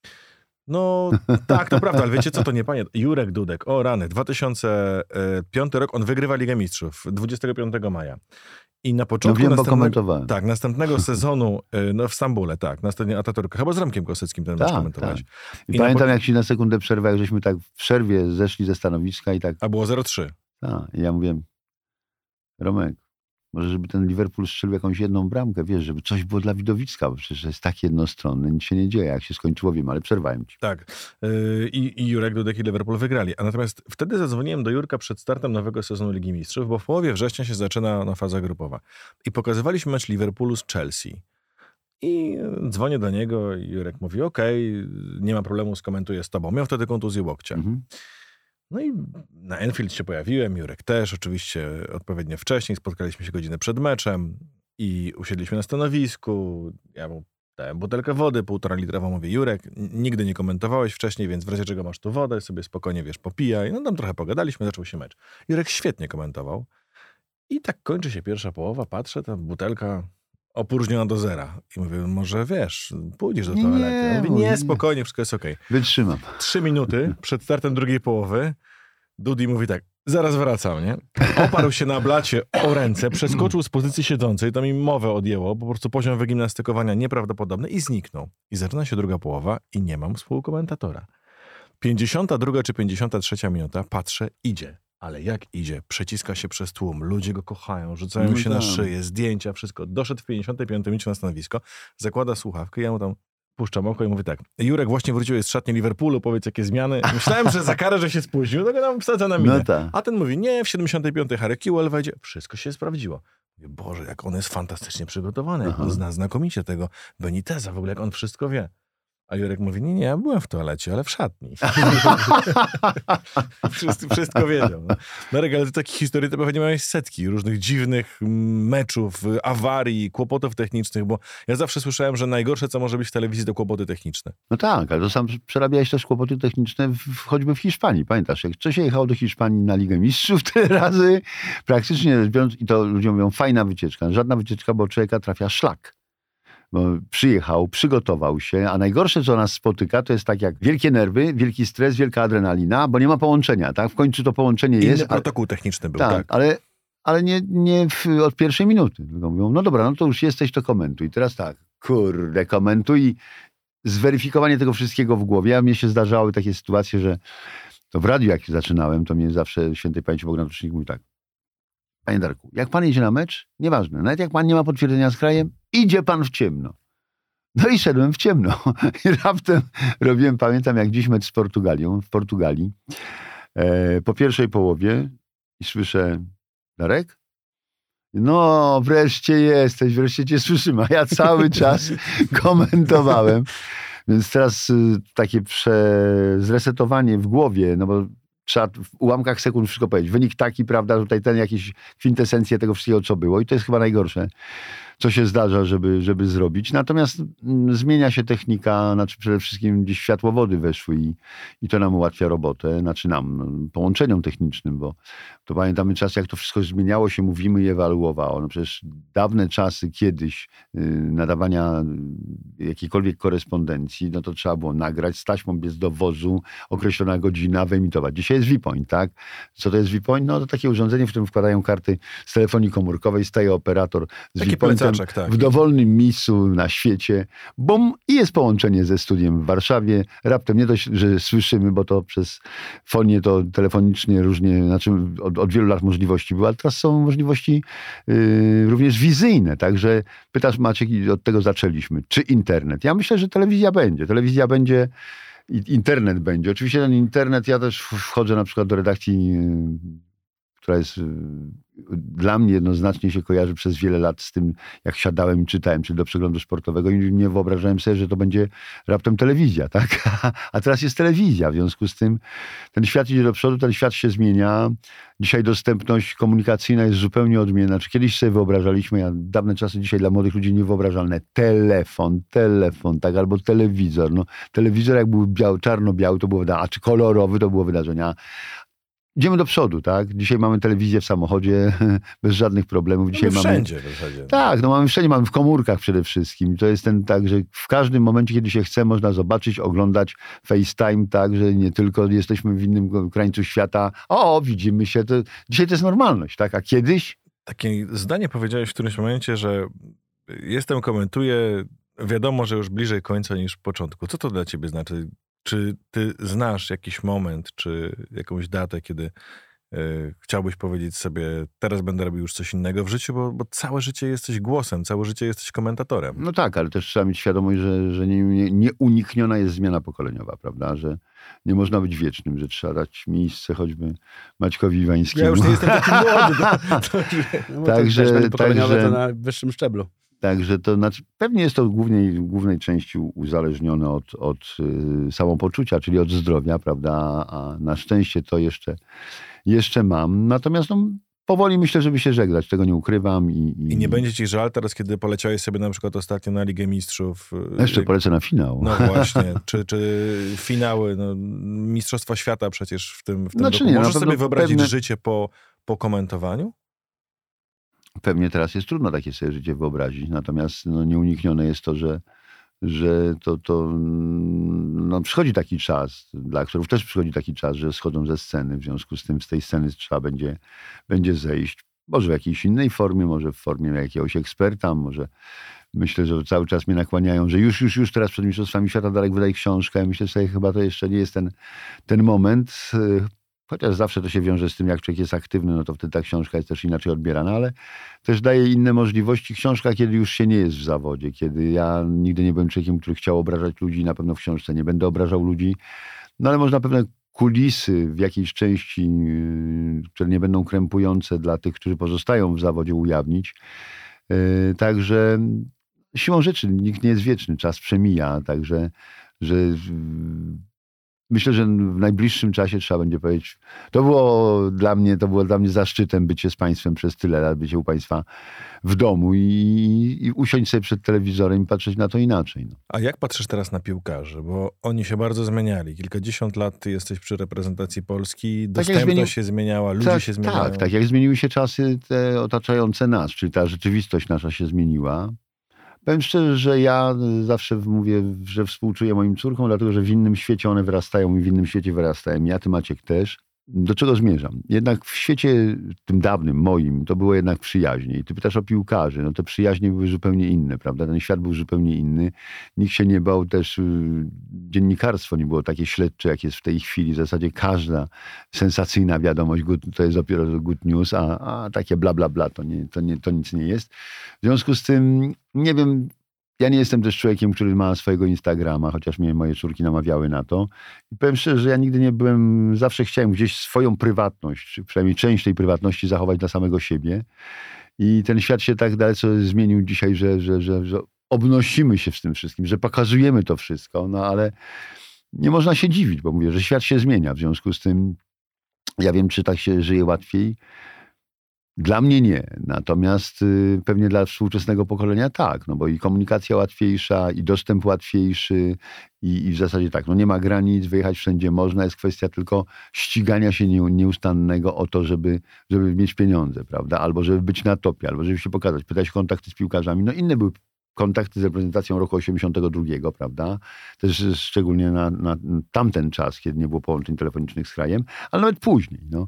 No tak, to prawda, ale wiecie co, to nie panie. Jurek Dudek, o rany, 2005 rok, on wygrywa Ligę Mistrzów 25 maja. I na No początku wiem, następnego, komentowałem. tak, następnego [LAUGHS] sezonu y, no, w Stambule, tak, następnie Ataturka, chyba z Remkiem Kosyckim ten mecz Tak, komentowałeś. I, I na pamiętam, po- jak ci na sekundę przerwę, jak żeśmy tak w przerwie zeszli ze stanowiska i tak, A było 0-3. a, i ja mówię, Romek, może żeby ten Liverpool strzelił jakąś jedną bramkę, wiesz, żeby coś było dla widowiska, bo przecież jest tak jednostronne, nic się nie dzieje, jak się skończyło, wiem, ale przerwałem ci. Tak. Yy, I, I Jurek Dudek i Liverpool wygrali. A natomiast wtedy zadzwoniłem do Jurka przed startem nowego sezonu Ligi Mistrzów, bo w połowie września się zaczyna no, faza grupowa. I pokazywaliśmy mecz Liverpoolu z Chelsea. I yy, dzwonię do niego i Jurek mówi, okej, nie ma problemu, skomentuję z tobą. Miał wtedy kontuzję łokcia. Mhm. No i na Enfield się pojawiłem, Jurek też, oczywiście odpowiednio wcześniej. Spotkaliśmy się godzinę przed meczem i usiedliśmy na stanowisku. Ja mu dałem butelkę wody, półtora litrową. Mówię, Jurek, nigdy nie komentowałeś wcześniej, więc w razie czego masz tu wodę, sobie spokojnie, wiesz, popijaj. No tam trochę pogadaliśmy, zaczął się mecz. Jurek świetnie komentował. I tak kończy się pierwsza połowa, patrzę, ta butelka opróżniona do zera. I mówię, może wiesz, pójdziesz do Nie, toalety. On mówi, mówi, nie, nie. spokojnie, wszystko jest okej. Wytrzymam. Trzy minuty przed startem drugiej połowy Dudi mówi tak, zaraz wracam, nie? Oparł się na blacie o ręce, przeskoczył z pozycji siedzącej, to mi mowę odjęło, po prostu poziom wygimnastykowania nieprawdopodobny i zniknął. I zaczyna się druga połowa i nie mam współkomentatora. 52 czy 53 minuta, patrzę, idzie. Ale jak idzie? Przeciska się przez tłum, ludzie go kochają, rzucają No się na tak. szyję, zdjęcia, wszystko. Doszedł w 55 minucie na stanowisko, zakłada słuchawkę, ja mu tam puszczam oko i mówię tak, Jurek właśnie wrócił z szatni Liverpoolu, powiedz jakie zmiany. Myślałem, że za karę, że się spóźnił, to go nam wsadza na minę. No tak. A ten mówi, nie, w 75 Harry Kewell wejdzie. Wszystko się sprawdziło. Boże, jak on jest fantastycznie przygotowany, Aha. zna znakomicie tego Beniteza, w ogóle jak on wszystko wie. A Jurek mówi, nie, nie, ja byłem w toalecie, ale w szatni. [LAUGHS] Wszyscy, wszystko wiedział. No. Marek, ale ty takich historii to pewnie miałeś setki różnych dziwnych mm, meczów, y, awarii, kłopotów technicznych, bo ja zawsze słyszałem, że najgorsze, co może być w telewizji, to kłopoty techniczne. No tak, ale to sam przerabiałeś też kłopoty techniczne w, choćby w Hiszpanii. Pamiętasz, jak się jechało do Hiszpanii na Ligę Mistrzów [LAUGHS] tyle razy, praktycznie biorąc, i to ludzie mówią, fajna wycieczka. Żadna wycieczka, bo człowieka trafia szlak przyjechał, przygotował się, a najgorsze, co nas spotyka, to jest tak jak wielkie nerwy, wielki stres, wielka adrenalina, bo nie ma połączenia, tak? W końcu to połączenie Inny jest. Inny protokół techniczny był, tak. tak. ale, ale nie, nie w, od pierwszej minuty. Tylko mówią, no dobra, no to już jesteś, to komentuj. Teraz tak, kurde, komentuj. Zweryfikowanie tego wszystkiego w głowie. A mnie się zdarzały takie sytuacje, że to w radiu jak zaczynałem, to mnie zawsze świętej pamięci Bogdan Tucznik mówi tak, Panie Darku, jak pan jedzie na mecz, nieważne, nawet jak pan nie ma potwierdzenia z krajem, idzie pan w ciemno. No i szedłem w ciemno. [LAUGHS] I raptem robiłem, pamiętam jak dziś mecz z Portugalią, w Portugalii, e, po pierwszej połowie i słyszę, Darek? No, wreszcie jesteś, wreszcie cię słyszymy. A ja cały [LAUGHS] czas komentowałem. Więc teraz y, takie prze, zresetowanie w głowie, no bo trzeba w ułamkach sekund wszystko powiedzieć. Wynik taki, prawda, tutaj ten jakiś kwintesencję tego wszystkiego, co było i to jest chyba najgorsze co się zdarza, żeby, żeby zrobić. Natomiast mm, zmienia się technika, znaczy przede wszystkim gdzieś światłowody weszły i, i to nam ułatwia robotę, znaczy nam, no, połączeniom technicznym, bo to pamiętamy czas, jak to wszystko zmieniało się, mówimy i ewaluowało. No przecież dawne czasy kiedyś yy, nadawania y, jakiejkolwiek korespondencji, no to trzeba było nagrać z taśmą bez dowozu, określona godzina, wyemitować. Dzisiaj jest V-Point, tak? Co to jest V-Point? No to takie urządzenie, w którym wkładają karty z telefonii komórkowej, staje operator z Tak. w dowolnym miejscu na świecie. Bum! I jest połączenie ze studiem w Warszawie. Raptem nie dość, że słyszymy, bo to przez fonię to telefonicznie różnie, znaczy od, od wielu lat możliwości były, ale teraz są możliwości yy, również wizyjne. Także pytasz Maciek od tego zaczęliśmy. Czy internet? Ja myślę, że telewizja będzie. Telewizja będzie internet będzie. Oczywiście ten internet, ja też wchodzę na przykład do redakcji, yy, która jest yy, dla mnie jednoznacznie się kojarzy przez wiele lat z tym, jak siadałem i czytałem, czy do przeglądu sportowego i nie wyobrażałem sobie, że to będzie raptem telewizja, tak? [LAUGHS] A teraz jest telewizja, w związku z tym ten świat idzie do przodu, ten świat się zmienia. Dzisiaj dostępność komunikacyjna jest zupełnie odmienna. Czy kiedyś sobie wyobrażaliśmy, ja dawne czasy dzisiaj dla młodych ludzi niewyobrażalne, telefon, telefon, tak, albo telewizor. No, telewizor jak był biały, czarno-biały, to było wydarzenie, a czy kolorowy, to było wydarzenie. Idziemy do przodu, tak? Dzisiaj mamy telewizję w samochodzie [LAUGHS] bez żadnych problemów. Dzisiaj mamy wszędzie mamy... w zasadzie. Tak, no mamy wszędzie, mamy w komórkach przede wszystkim. To jest ten tak, że w każdym momencie, kiedy się chce, można zobaczyć, oglądać FaceTime, tak, że nie tylko jesteśmy w innym krańcu świata. O, widzimy się. To... Dzisiaj to jest normalność, tak? A kiedyś? Takie zdanie powiedziałeś w którymś momencie, że jestem, komentuję, wiadomo, że już bliżej końca niż początku. Co to dla ciebie znaczy? Czy ty znasz jakiś moment, czy jakąś datę, kiedy y, chciałbyś powiedzieć sobie, teraz będę robił już coś innego w życiu, bo, bo, całe życie jesteś głosem, całe życie jesteś komentatorem. No tak, ale też trzeba mieć świadomość, że, że nie, nieunikniona jest zmiana pokoleniowa, prawda? Że nie można być wiecznym, że trzeba dać miejsce choćby Maćkowi Iwańskiemu. Ja już nie jestem taki [LAUGHS] młody. [LAUGHS] To, to, no także, także, to na wyższym szczeblu. Także to znaczy, pewnie jest to głównej, głównej części uzależnione od, od y, samopoczucia, czyli od zdrowia, prawda? A na szczęście to jeszcze, jeszcze mam. Natomiast no, powoli myślę, żeby się żegnać, tego nie ukrywam. I, i... I, nie będzie ci żal teraz, kiedy poleciałeś sobie na przykład ostatnio na Ligę Mistrzów? Y, jeszcze polecę na finał. No właśnie, [LAUGHS] czy, czy finały, no, Mistrzostwa Świata przecież w tym, w tym znaczy roku. Nie, Możesz sobie wyobrazić pewne... życie po, po komentowaniu? Pewnie teraz jest trudno takie sobie życie wyobrazić, natomiast no, nieuniknione jest to, że, że to, to no, przychodzi taki czas, dla aktorów też przychodzi taki czas, że schodzą ze sceny, w związku z tym z tej sceny trzeba będzie, będzie zejść. Może w jakiejś innej formie, może w formie jakiegoś eksperta, może myślę, że cały czas mnie nakłaniają, że już, już, już teraz przed Mistrzostwami Świata Darek wydaje książkę. Ja myślę sobie, chyba to jeszcze nie jest ten, ten moment. Chociaż zawsze to się wiąże z tym, jak człowiek jest aktywny, no to wtedy ta książka jest też inaczej odbierana, ale też daje inne możliwości. Książka, kiedy już się nie jest w zawodzie, kiedy ja nigdy nie byłem człowiekiem, który chciał obrażać ludzi, na pewno w książce nie będę obrażał ludzi, no ale można pewne kulisy w jakiejś części, yy, które nie będą krępujące dla tych, którzy pozostają w zawodzie, ujawnić. Yy, także siłą rzeczy nikt nie jest wieczny, czas przemija, także że myślę, że w najbliższym czasie trzeba będzie powiedzieć, to było dla mnie, to było dla mnie zaszczytem bycie z państwem przez tyle lat, bycie u państwa w domu i, i usiąść sobie przed telewizorem i patrzeć na to inaczej. No. A jak patrzysz teraz na piłkarzy? Bo oni się bardzo zmieniali. Kilkadziesiąt lat ty jesteś przy reprezentacji Polski, dostępność zmienił... się zmieniała, ludzie tak, się zmieniają. Tak, tak, jak zmieniły się czasy te otaczające nas, czyli ta rzeczywistość nasza się zmieniła. Powiem szczerze, że ja zawsze mówię, że współczuję moim córkom, dlatego że w innym świecie one wyrastają i w innym świecie wyrastałem. Ja, ty Maciek też. Do czego zmierzam? Jednak w świecie tym dawnym, moim, to było jednak przyjaźnie. I ty pytasz o piłkarzy, no te przyjaźnie były zupełnie inne, prawda? Ten świat był zupełnie inny. Nikt się nie bał też, y, dziennikarstwo nie było takie śledcze, jak jest w tej chwili. W zasadzie każda sensacyjna wiadomość to jest dopiero good news, a, a takie bla, bla, bla to, nie, to, nie, to nic nie jest. W związku z tym, nie wiem, ja nie jestem też człowiekiem, który ma swojego Instagrama, chociaż mnie moje córki namawiały na to. I powiem szczerze, że ja nigdy nie byłem, zawsze chciałem gdzieś swoją prywatność, przynajmniej część tej prywatności zachować dla samego siebie. I ten świat się tak dalece zmienił dzisiaj, że, że, że, że obnosimy się z tym wszystkim, że pokazujemy to wszystko, no ale nie można się dziwić, bo mówię, że świat się zmienia. W związku z tym ja wiem, czy tak się żyje łatwiej. Dla mnie nie. Natomiast y, pewnie dla współczesnego pokolenia tak, no bo i komunikacja łatwiejsza, i dostęp łatwiejszy, i, i w zasadzie tak, no nie ma granic, wyjechać wszędzie można, jest kwestia tylko ścigania się nie, nieustannego o to, żeby, żeby mieć pieniądze, prawda? Albo żeby być na topie, albo żeby się pokazać, pytać kontakty z piłkarzami. No inne były kontakty z reprezentacją roku 82, prawda? Też szczególnie na, na, tamten czas, kiedy nie było połączeń telefonicznych z krajem, ale nawet później, no,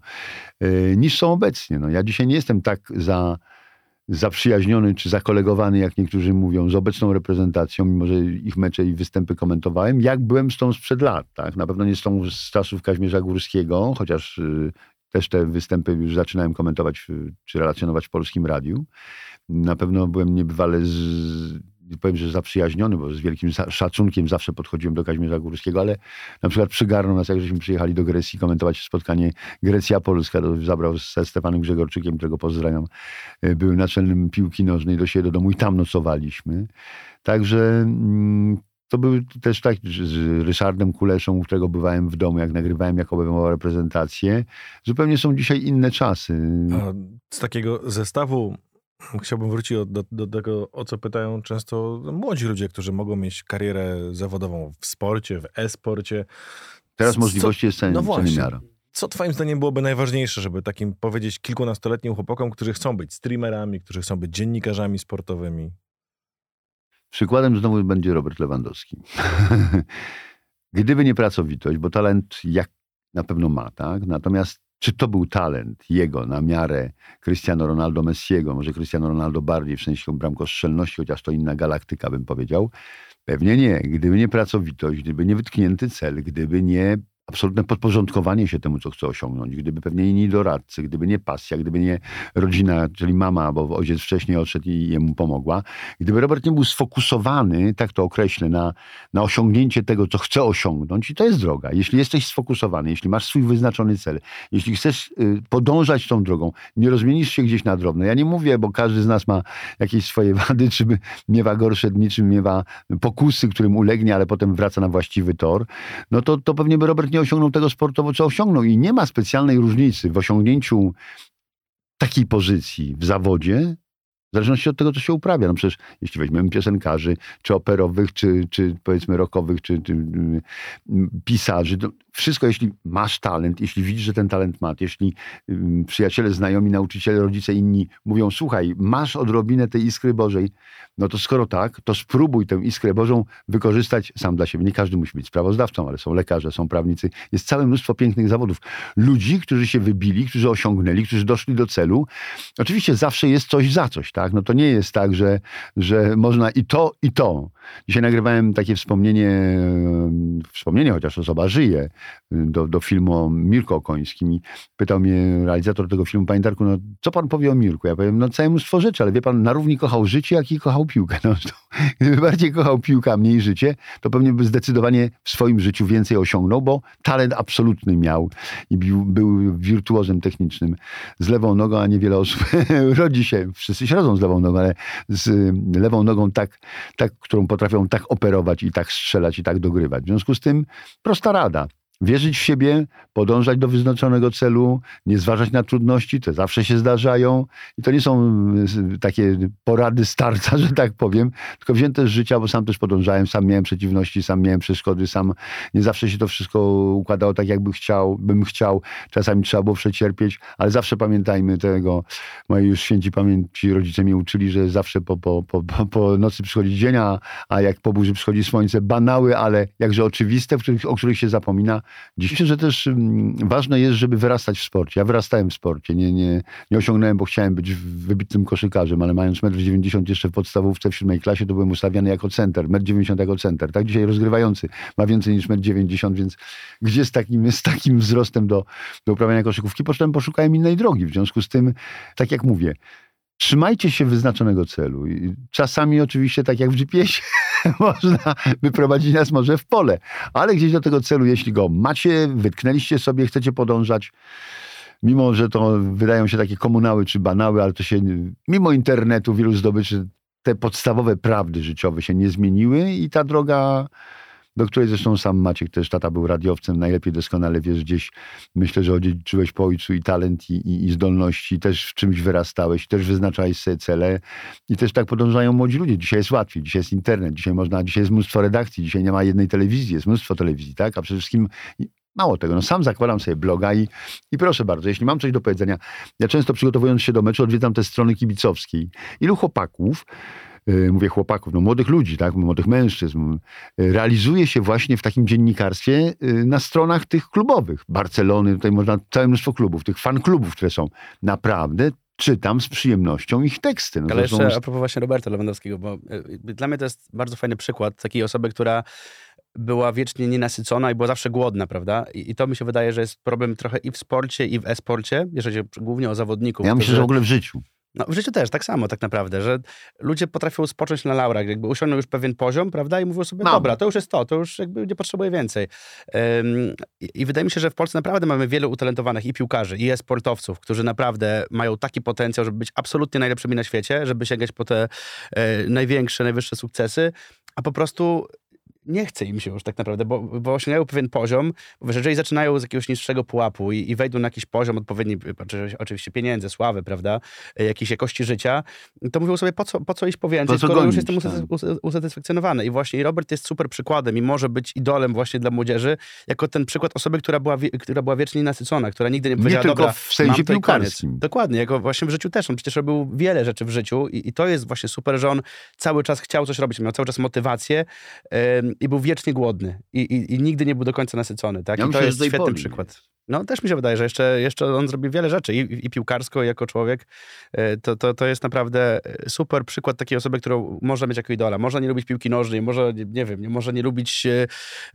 yy, niż są obecnie. No, ja dzisiaj nie jestem tak za, zaprzyjaźniony czy zakolegowany, jak niektórzy mówią, z obecną reprezentacją, mimo że ich mecze i występy komentowałem, jak byłem z tą sprzed lat. Tak? Na pewno nie z tą z czasów Kaźmierza Górskiego, chociaż yy, też te występy już zaczynałem komentować czy relacjonować w polskim radiu. Na pewno byłem niebywale, z, powiem, że zaprzyjaźniony, bo z wielkim szacunkiem zawsze podchodziłem do Kazimierza Górskiego, ale na przykład przygarnął nas, jak żeśmy przyjechali do Grecji komentować spotkanie Grecja-Polska, zabrał ze Stefanem Grzegorczykiem, którego pozdrawiam, e, były naczelnym piłki nożnej do siebie do domu i tam nocowaliśmy. Także mm, to był też tak z Ryszardem Kuleszą, u którego bywałem w domu, jak nagrywałem, jak obejmował reprezentację. Zupełnie są dzisiaj inne czasy. A z takiego zestawu Chciałbym wrócić do, do, tego, o co pytają często młodzi ludzie, którzy mogą mieć karierę zawodową w sporcie, w e-sporcie. Teraz możliwości co, jest ceny, no właśnie. Co twoim zdaniem byłoby najważniejsze, żeby takim powiedzieć kilkunastoletnim chłopakom, którzy chcą być streamerami, którzy chcą być dziennikarzami sportowymi? Przykładem znowu będzie Robert Lewandowski. [LAUGHS] Gdyby nie pracowitość, bo talent jak na pewno ma, tak? Natomiast czy to był talent jego na miarę Cristiano Ronaldo Messiego, może Cristiano Ronaldo bardziej w sensie bramkostrzelności, chociaż to inna galaktyka bym powiedział? Pewnie nie. Gdyby nie pracowitość, gdyby nie wytknięty cel, gdyby nie absolutne podporządkowanie się temu, co chce osiągnąć. Gdyby pewnie inni doradcy, gdyby nie pasja, gdyby nie rodzina, czyli mama, bo ojciec wcześniej odszedł i jemu pomogła, gdyby Robert nie był sfokusowany, tak to określę, na, na osiągnięcie tego, co chce osiągnąć, i to jest droga. Jeśli jesteś sfokusowany, jeśli masz swój wyznaczony cel, jeśli chcesz y, podążać tą drogą, nie rozmienisz się gdzieś na drobne. Ja nie mówię, bo każdy z nas ma jakieś swoje wady, czy miewa gorsze dni, czy miewa pokusy, którym ulegnie, ale potem wraca na właściwy tor, no to, to pewnie by Robert nie osiągnął tego sportowo, co osiągnął. I nie ma specjalnej różnicy w osiągnięciu takiej pozycji w zawodzie, w zależności od tego, co się uprawia. No przecież jeśli weźmiemy piosenkarzy, czy operowych, czy, czy powiedzmy rockowych, czy, czy mm, pisarzy, wszystko, jeśli masz talent, jeśli widzisz, że ten talent masz, jeśli przyjaciele, znajomi, nauczyciele, rodzice, inni mówią, słuchaj, masz odrobinę tej iskry Bożej, no to skoro tak, to spróbuj tę iskrę Bożą wykorzystać sam dla siebie. Nie każdy musi być sprawozdawcą, ale są lekarze, są prawnicy. Jest całe mnóstwo pięknych zawodów. Ludzi, którzy się wybili, którzy osiągnęli, którzy doszli do celu. Oczywiście zawsze jest coś za coś, tak? No to nie jest tak, że, że można i to, i to. Dzisiaj nagrywałem takie wspomnienie, wspomnienie, chociaż osoba żyje, do, do filmu o Mirku Okońskim i pytał mnie realizator tego filmu, panie Darku, no co pan powie o Mirku? Ja powiem, no całe mnóstwo rzeczy, ale wie pan, na równi kochał życie, jak i kochał piłkę. [LAUGHS] No, to, gdyby bardziej kochał piłkę, a mniej życie, to pewnie by zdecydowanie w swoim życiu więcej osiągnął, bo talent absolutny miał i był, był wirtuozem technicznym. Z lewą nogą, a niewiele osób [LAUGHS] rodzi się, wszyscy się rodzą z lewą nogą, ale z lewą nogą tak, tak, którą potrafią tak operować i tak strzelać i tak dogrywać. W związku z tym prosta rada. Wierzyć w siebie, podążać do wyznaczonego celu, nie zważać na trudności, te zawsze się zdarzają. I to nie są y, takie porady starca, [LAUGHS] że tak powiem, tylko wzięte z życia, bo sam też podążałem, sam miałem przeciwności, sam miałem przeszkody, sam nie zawsze się to wszystko układało tak, jakby chciał, bym chciał. Czasami trzeba było przecierpieć, ale zawsze pamiętajmy tego. Moi już święci pamięci rodzice mnie uczyli, że zawsze po, po, po, po nocy przychodzi dzień, a jak po burzy przychodzi słońce. Banały, ale jakże oczywiste, o których się zapomina. Dziś myślę, że też mm, ważne jest, żeby wyrastać w sporcie. Ja wyrastałem w sporcie. Nie, nie, nie osiągnąłem, bo chciałem być wybitnym koszykarzem, ale mając 1,90 m jeszcze w podstawówce w siódmej klasie, to byłem ustawiany jako center, 1,90 m jako center. Tak dzisiaj rozgrywający ma więcej niż 1,90 m, więc gdzie z takim, z takim wzrostem do, do uprawiania koszykówki? Potem poszukałem innej drogi. W związku z tym, tak jak mówię, trzymajcie się wyznaczonego celu. Czasami oczywiście, tak jak w GPS-ie, [LAUGHS] można wyprowadzić nas może w pole, ale gdzieś do tego celu, jeśli go macie, wytknęliście sobie, chcecie podążać, mimo że to wydają się takie komunały czy banały, ale to się, mimo internetu, wielu zdobyczy, te podstawowe prawdy życiowe się nie zmieniły i ta droga do której zresztą sam Maciek też, tata był radiowcem, najlepiej doskonale wiesz gdzieś, myślę, że odziedziczyłeś po ojcu i talent i, i, i zdolności, też w czymś wyrastałeś, też wyznaczałeś sobie cele i też tak podążają młodzi ludzie. Dzisiaj jest łatwiej, dzisiaj jest internet, dzisiaj można, dzisiaj jest mnóstwo redakcji, dzisiaj nie ma jednej telewizji, jest mnóstwo telewizji, tak? A przede wszystkim Mało tego, no sam zakładam sobie bloga i, i proszę bardzo, jeśli mam coś do powiedzenia, ja często przygotowując się do meczu odwiedzam te strony kibicowskiej. Ilu chłopaków mówię chłopaków, no młodych ludzi, tak, młodych mężczyzn, y, realizuje się właśnie w takim dziennikarstwie y, na stronach tych klubowych. Barcelony, tutaj można całe mnóstwo klubów, tych fan klubów, które są. Naprawdę czytam z przyjemnością ich teksty. No Ale jeszcze jest... a propos właśnie Roberta Lewandowskiego, bo dla mnie to jest bardzo fajny przykład takiej osoby, która była wiecznie nienasycona i była zawsze głodna, prawda? I, I, to mi się wydaje, że jest problem trochę i w sporcie, i w e-sporcie, jeżeli chodzi głównie o zawodników. Ja myślę, że w ogóle w życiu. No, w życiu też tak samo tak naprawdę, że ludzie potrafią spocząć na laurach, jakby osiągną już pewien poziom, prawda, i mówią sobie, Mam. dobra, to już jest to, to już jakby nie potrzebuję więcej. Um, i, wydaje mi się, że w Polsce naprawdę mamy wielu utalentowanych i piłkarzy, i e-sportowców, którzy naprawdę mają taki potencjał, żeby być absolutnie najlepszymi na świecie, żeby sięgać po te e, największe, najwyższe sukcesy, a po prostu nie chce im się już tak naprawdę, bo, bo osiągają pewien poziom. Bo jeżeli zaczynają z jakiegoś niższego pułapu i, i wejdą na jakiś poziom odpowiedni, oczywiście pieniędzy, sławy, prawda, jakiejś jakości życia, to mówią sobie, po co, po co iść po więcej, po skoro gonić, już jestem tak. usatysfakcjonowany. I właśnie Robert jest super przykładem i może być idolem właśnie dla młodzieży, jako ten przykład osoby, która była, która była wiecznie nasycona, która nigdy nie powiedziała, nie tylko dobra, w sensie piłkarskim. Dokładnie, jako właśnie w życiu też. On przecież robił wiele rzeczy w życiu i, i to jest właśnie super, że on cały czas chciał coś robić, miał cały czas motywację i był wiecznie głodny i, i, i, nigdy nie był do końca nasycony. Tak? Ja I myślę, to jest świetny poli. przykład. No też mi się wydaje, że jeszcze, jeszcze on zrobił wiele rzeczy i, i piłkarsko, i jako człowiek. E, to, to, to jest naprawdę e, super przykład takiej osoby, którą można mieć jako idola. Można nie lubić piłki nożnej, może, nie wiem, może nie lubić,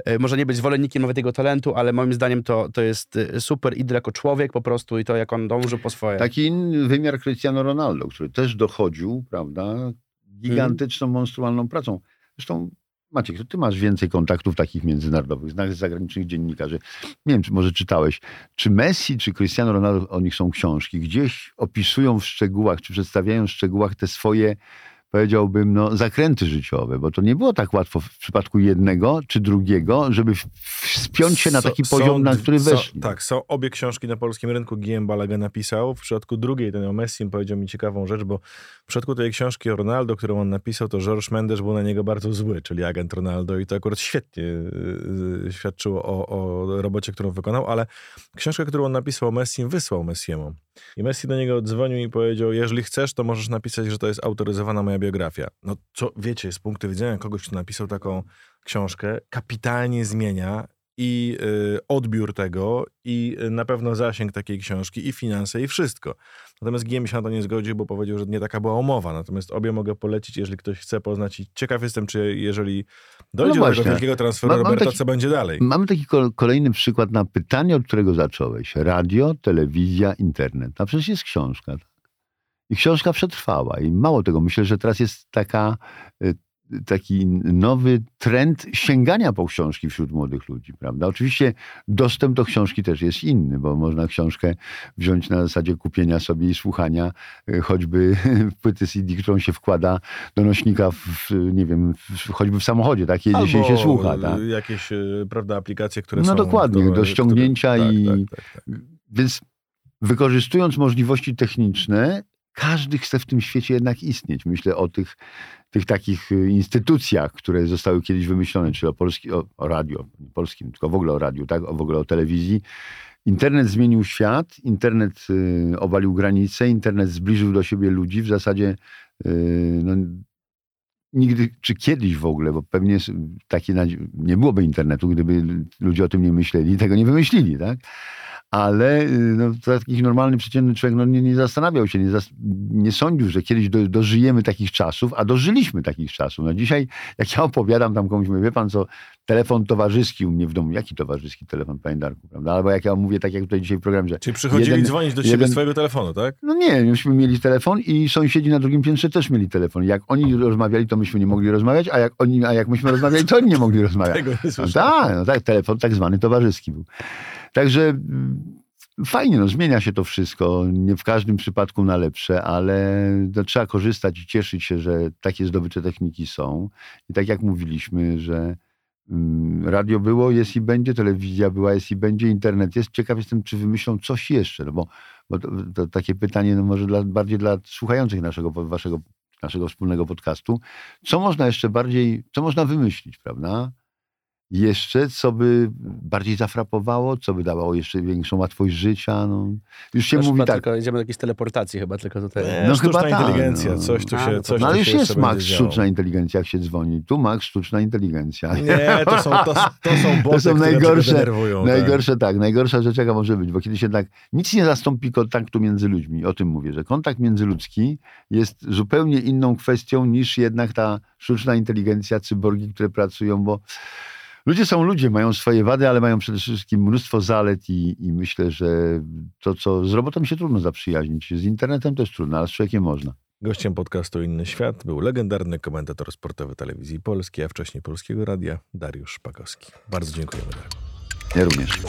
e, może nie być zwolennikiem nawet jego talentu, ale moim zdaniem to, to jest super idol jako człowiek po prostu i to, jak on dąży po swoje. Taki wymiar Cristiano Ronaldo, który też dochodził, prawda, gigantyczną, monstrualną pracą. Zresztą Maciek, to ty masz więcej kontaktów takich międzynarodowych, znanych zagranicznych dziennikarzy. Nie wiem, czy może czytałeś, czy Messi, czy Cristiano Ronaldo, o nich są książki, gdzieś opisują w szczegółach, czy przedstawiają w szczegółach te swoje powiedziałbym, no, zakręty życiowe, bo to nie było tak łatwo w przypadku jednego czy drugiego, żeby wspiąć się na taki so, poziom, są, na który weszli. So, tak, są obie książki na polskim rynku. Guillaume Balaga napisał. W przypadku drugiej, ten o Messi, powiedział mi ciekawą rzecz, bo w przypadku tej książki o Ronaldo, którą on napisał, to George Mendes był na niego bardzo zły, czyli agent Ronaldo i to akurat świetnie yy, świadczyło o, o robocie, którą wykonał, ale książkę, którą on napisał o Messi, wysłał Messiemu. I Messi do niego dzwonił i powiedział, jeżeli chcesz, to możesz napisać, że to jest autoryzowana moja biografia. No co, wiecie, z punktu widzenia kogoś, kto napisał taką książkę, kapitalnie zmienia i y, odbiór tego, i y, na pewno zasięg takiej książki, i finanse, i wszystko. Natomiast GM się na to nie zgodził, bo powiedział, że nie taka była umowa. Natomiast obie mogę polecić, jeżeli ktoś chce poznać. I ciekaw jestem, czy jeżeli dojdzie No do tego wielkiego transferu Ma- Roberta, taki- co będzie dalej? Mamy taki ko- kolejny przykład na pytanie, od którego zacząłeś. Radio, telewizja, internet. A przecież jest książka. tak? I książka przetrwała. I mało tego, myślę, że teraz jest taka, y, taki nowy trend sięgania po książki wśród młodych ludzi, prawda? Oczywiście dostęp do książki też jest inny, bo można książkę wziąć na zasadzie kupienia sobie i słuchania, y, choćby [LAUGHS] płyty CD, którą się wkłada do nośnika, w, nie wiem, choćby w samochodzie, tak? Jedzie się się słucha, tak? jakieś, y, prawda, aplikacje, które No są... dokładnie, do które- ściągnięcia tak, i- Tak, tak, tak. Więc wykorzystując możliwości techniczne, każdy chce w tym świecie jednak istnieć. Myślę o tych, tych takich y, instytucjach, które zostały kiedyś wymyślone, czyli o, polski, o, o radio, nie polskim, tylko w ogóle o radiu, tak? o, w ogóle o telewizji. Internet zmienił świat, internet y, obalił granice, internet zbliżył do siebie ludzi. W zasadzie y, no, nigdy, czy kiedyś w ogóle, bo pewnie takie nie byłoby internetu, gdyby ludzie o tym nie myśleli, tego nie wymyślili, tak? Ale y, no, taki normalny, przeciętny człowiek no, nie, nie zastanawiał się, nie, zas- nie sądził, że kiedyś do, dożyjemy takich czasów, a dożyliśmy takich czasów. No dzisiaj, jak ja opowiadam tam komuś, mówię, wie pan co, telefon towarzyski u mnie w domu. Jaki towarzyski telefon, panie Darku, prawda? Albo jak ja mówię, tak jak tutaj dzisiaj w programie, że Czyli przychodzili Jeden- dzwonić do jeden- z swojego telefonu, tak? no nie, myśmy mieli telefon i sąsiedzi na drugim piętrze też mieli telefon. Jak oni rozmawiali, to myśmy nie mogli rozmawiać, a jak, oni, a jak myśmy rozmawiali, to oni nie mogli rozmawiać. [LAUGHS] Tego nie No tak, no tak, telefon tak zwany towarzyski był. Także mm, fajnie, no, zmienia się to wszystko. Nie w każdym przypadku na lepsze, ale no, trzeba korzystać i cieszyć się, że takie zdobycze techniki są. I tak jak mówiliśmy, że radio było, jest i będzie, telewizja była, jest i będzie, internet jest. Ciekaw jestem, czy wymyślą coś jeszcze, no bo, bo to, to takie pytanie no może dla, bardziej dla słuchających naszego, waszego, naszego wspólnego podcastu. Co można jeszcze bardziej, co można wymyślić, prawda? Jeszcze, co by bardziej zafrapowało, co by dawało jeszcze większą łatwość życia. No. Już się Też mówi tak. Tylko idziemy do jakiejś teleportacji chyba tylko tutaj. Nie, No sztuczna chyba tak, inteligencja, no. coś tu A, się, no to- coś No tu ale już się jest Max sztuczna inteligencja, jak się dzwoni. Tu Max sztuczna inteligencja. Nie, to są, to, to są [LAUGHS] boty, są które najgorsze- denerwują. tak. Najgorsze tak, najgorsza rzecz jaka może być, bo kiedyś jednak nic nie zastąpi kontaktu między ludźmi. O tym mówię, że kontakt międzyludzki jest zupełnie inną kwestią niż jednak ta sztuczna inteligencja, cyborgi, które pracują, bo ludzie są ludzie, mają swoje wady, ale mają przede wszystkim mnóstwo zalet i, i myślę, że to, co z robotą się trudno zaprzyjaźnić, z internetem też trudno, ale z człowiekiem można. Gościem podcastu Inny Świat był legendarny komentator sportowy telewizji polskiej, a wcześniej Polskiego Radia, Dariusz Szpakowski. Bardzo dziękujemy. Ja również.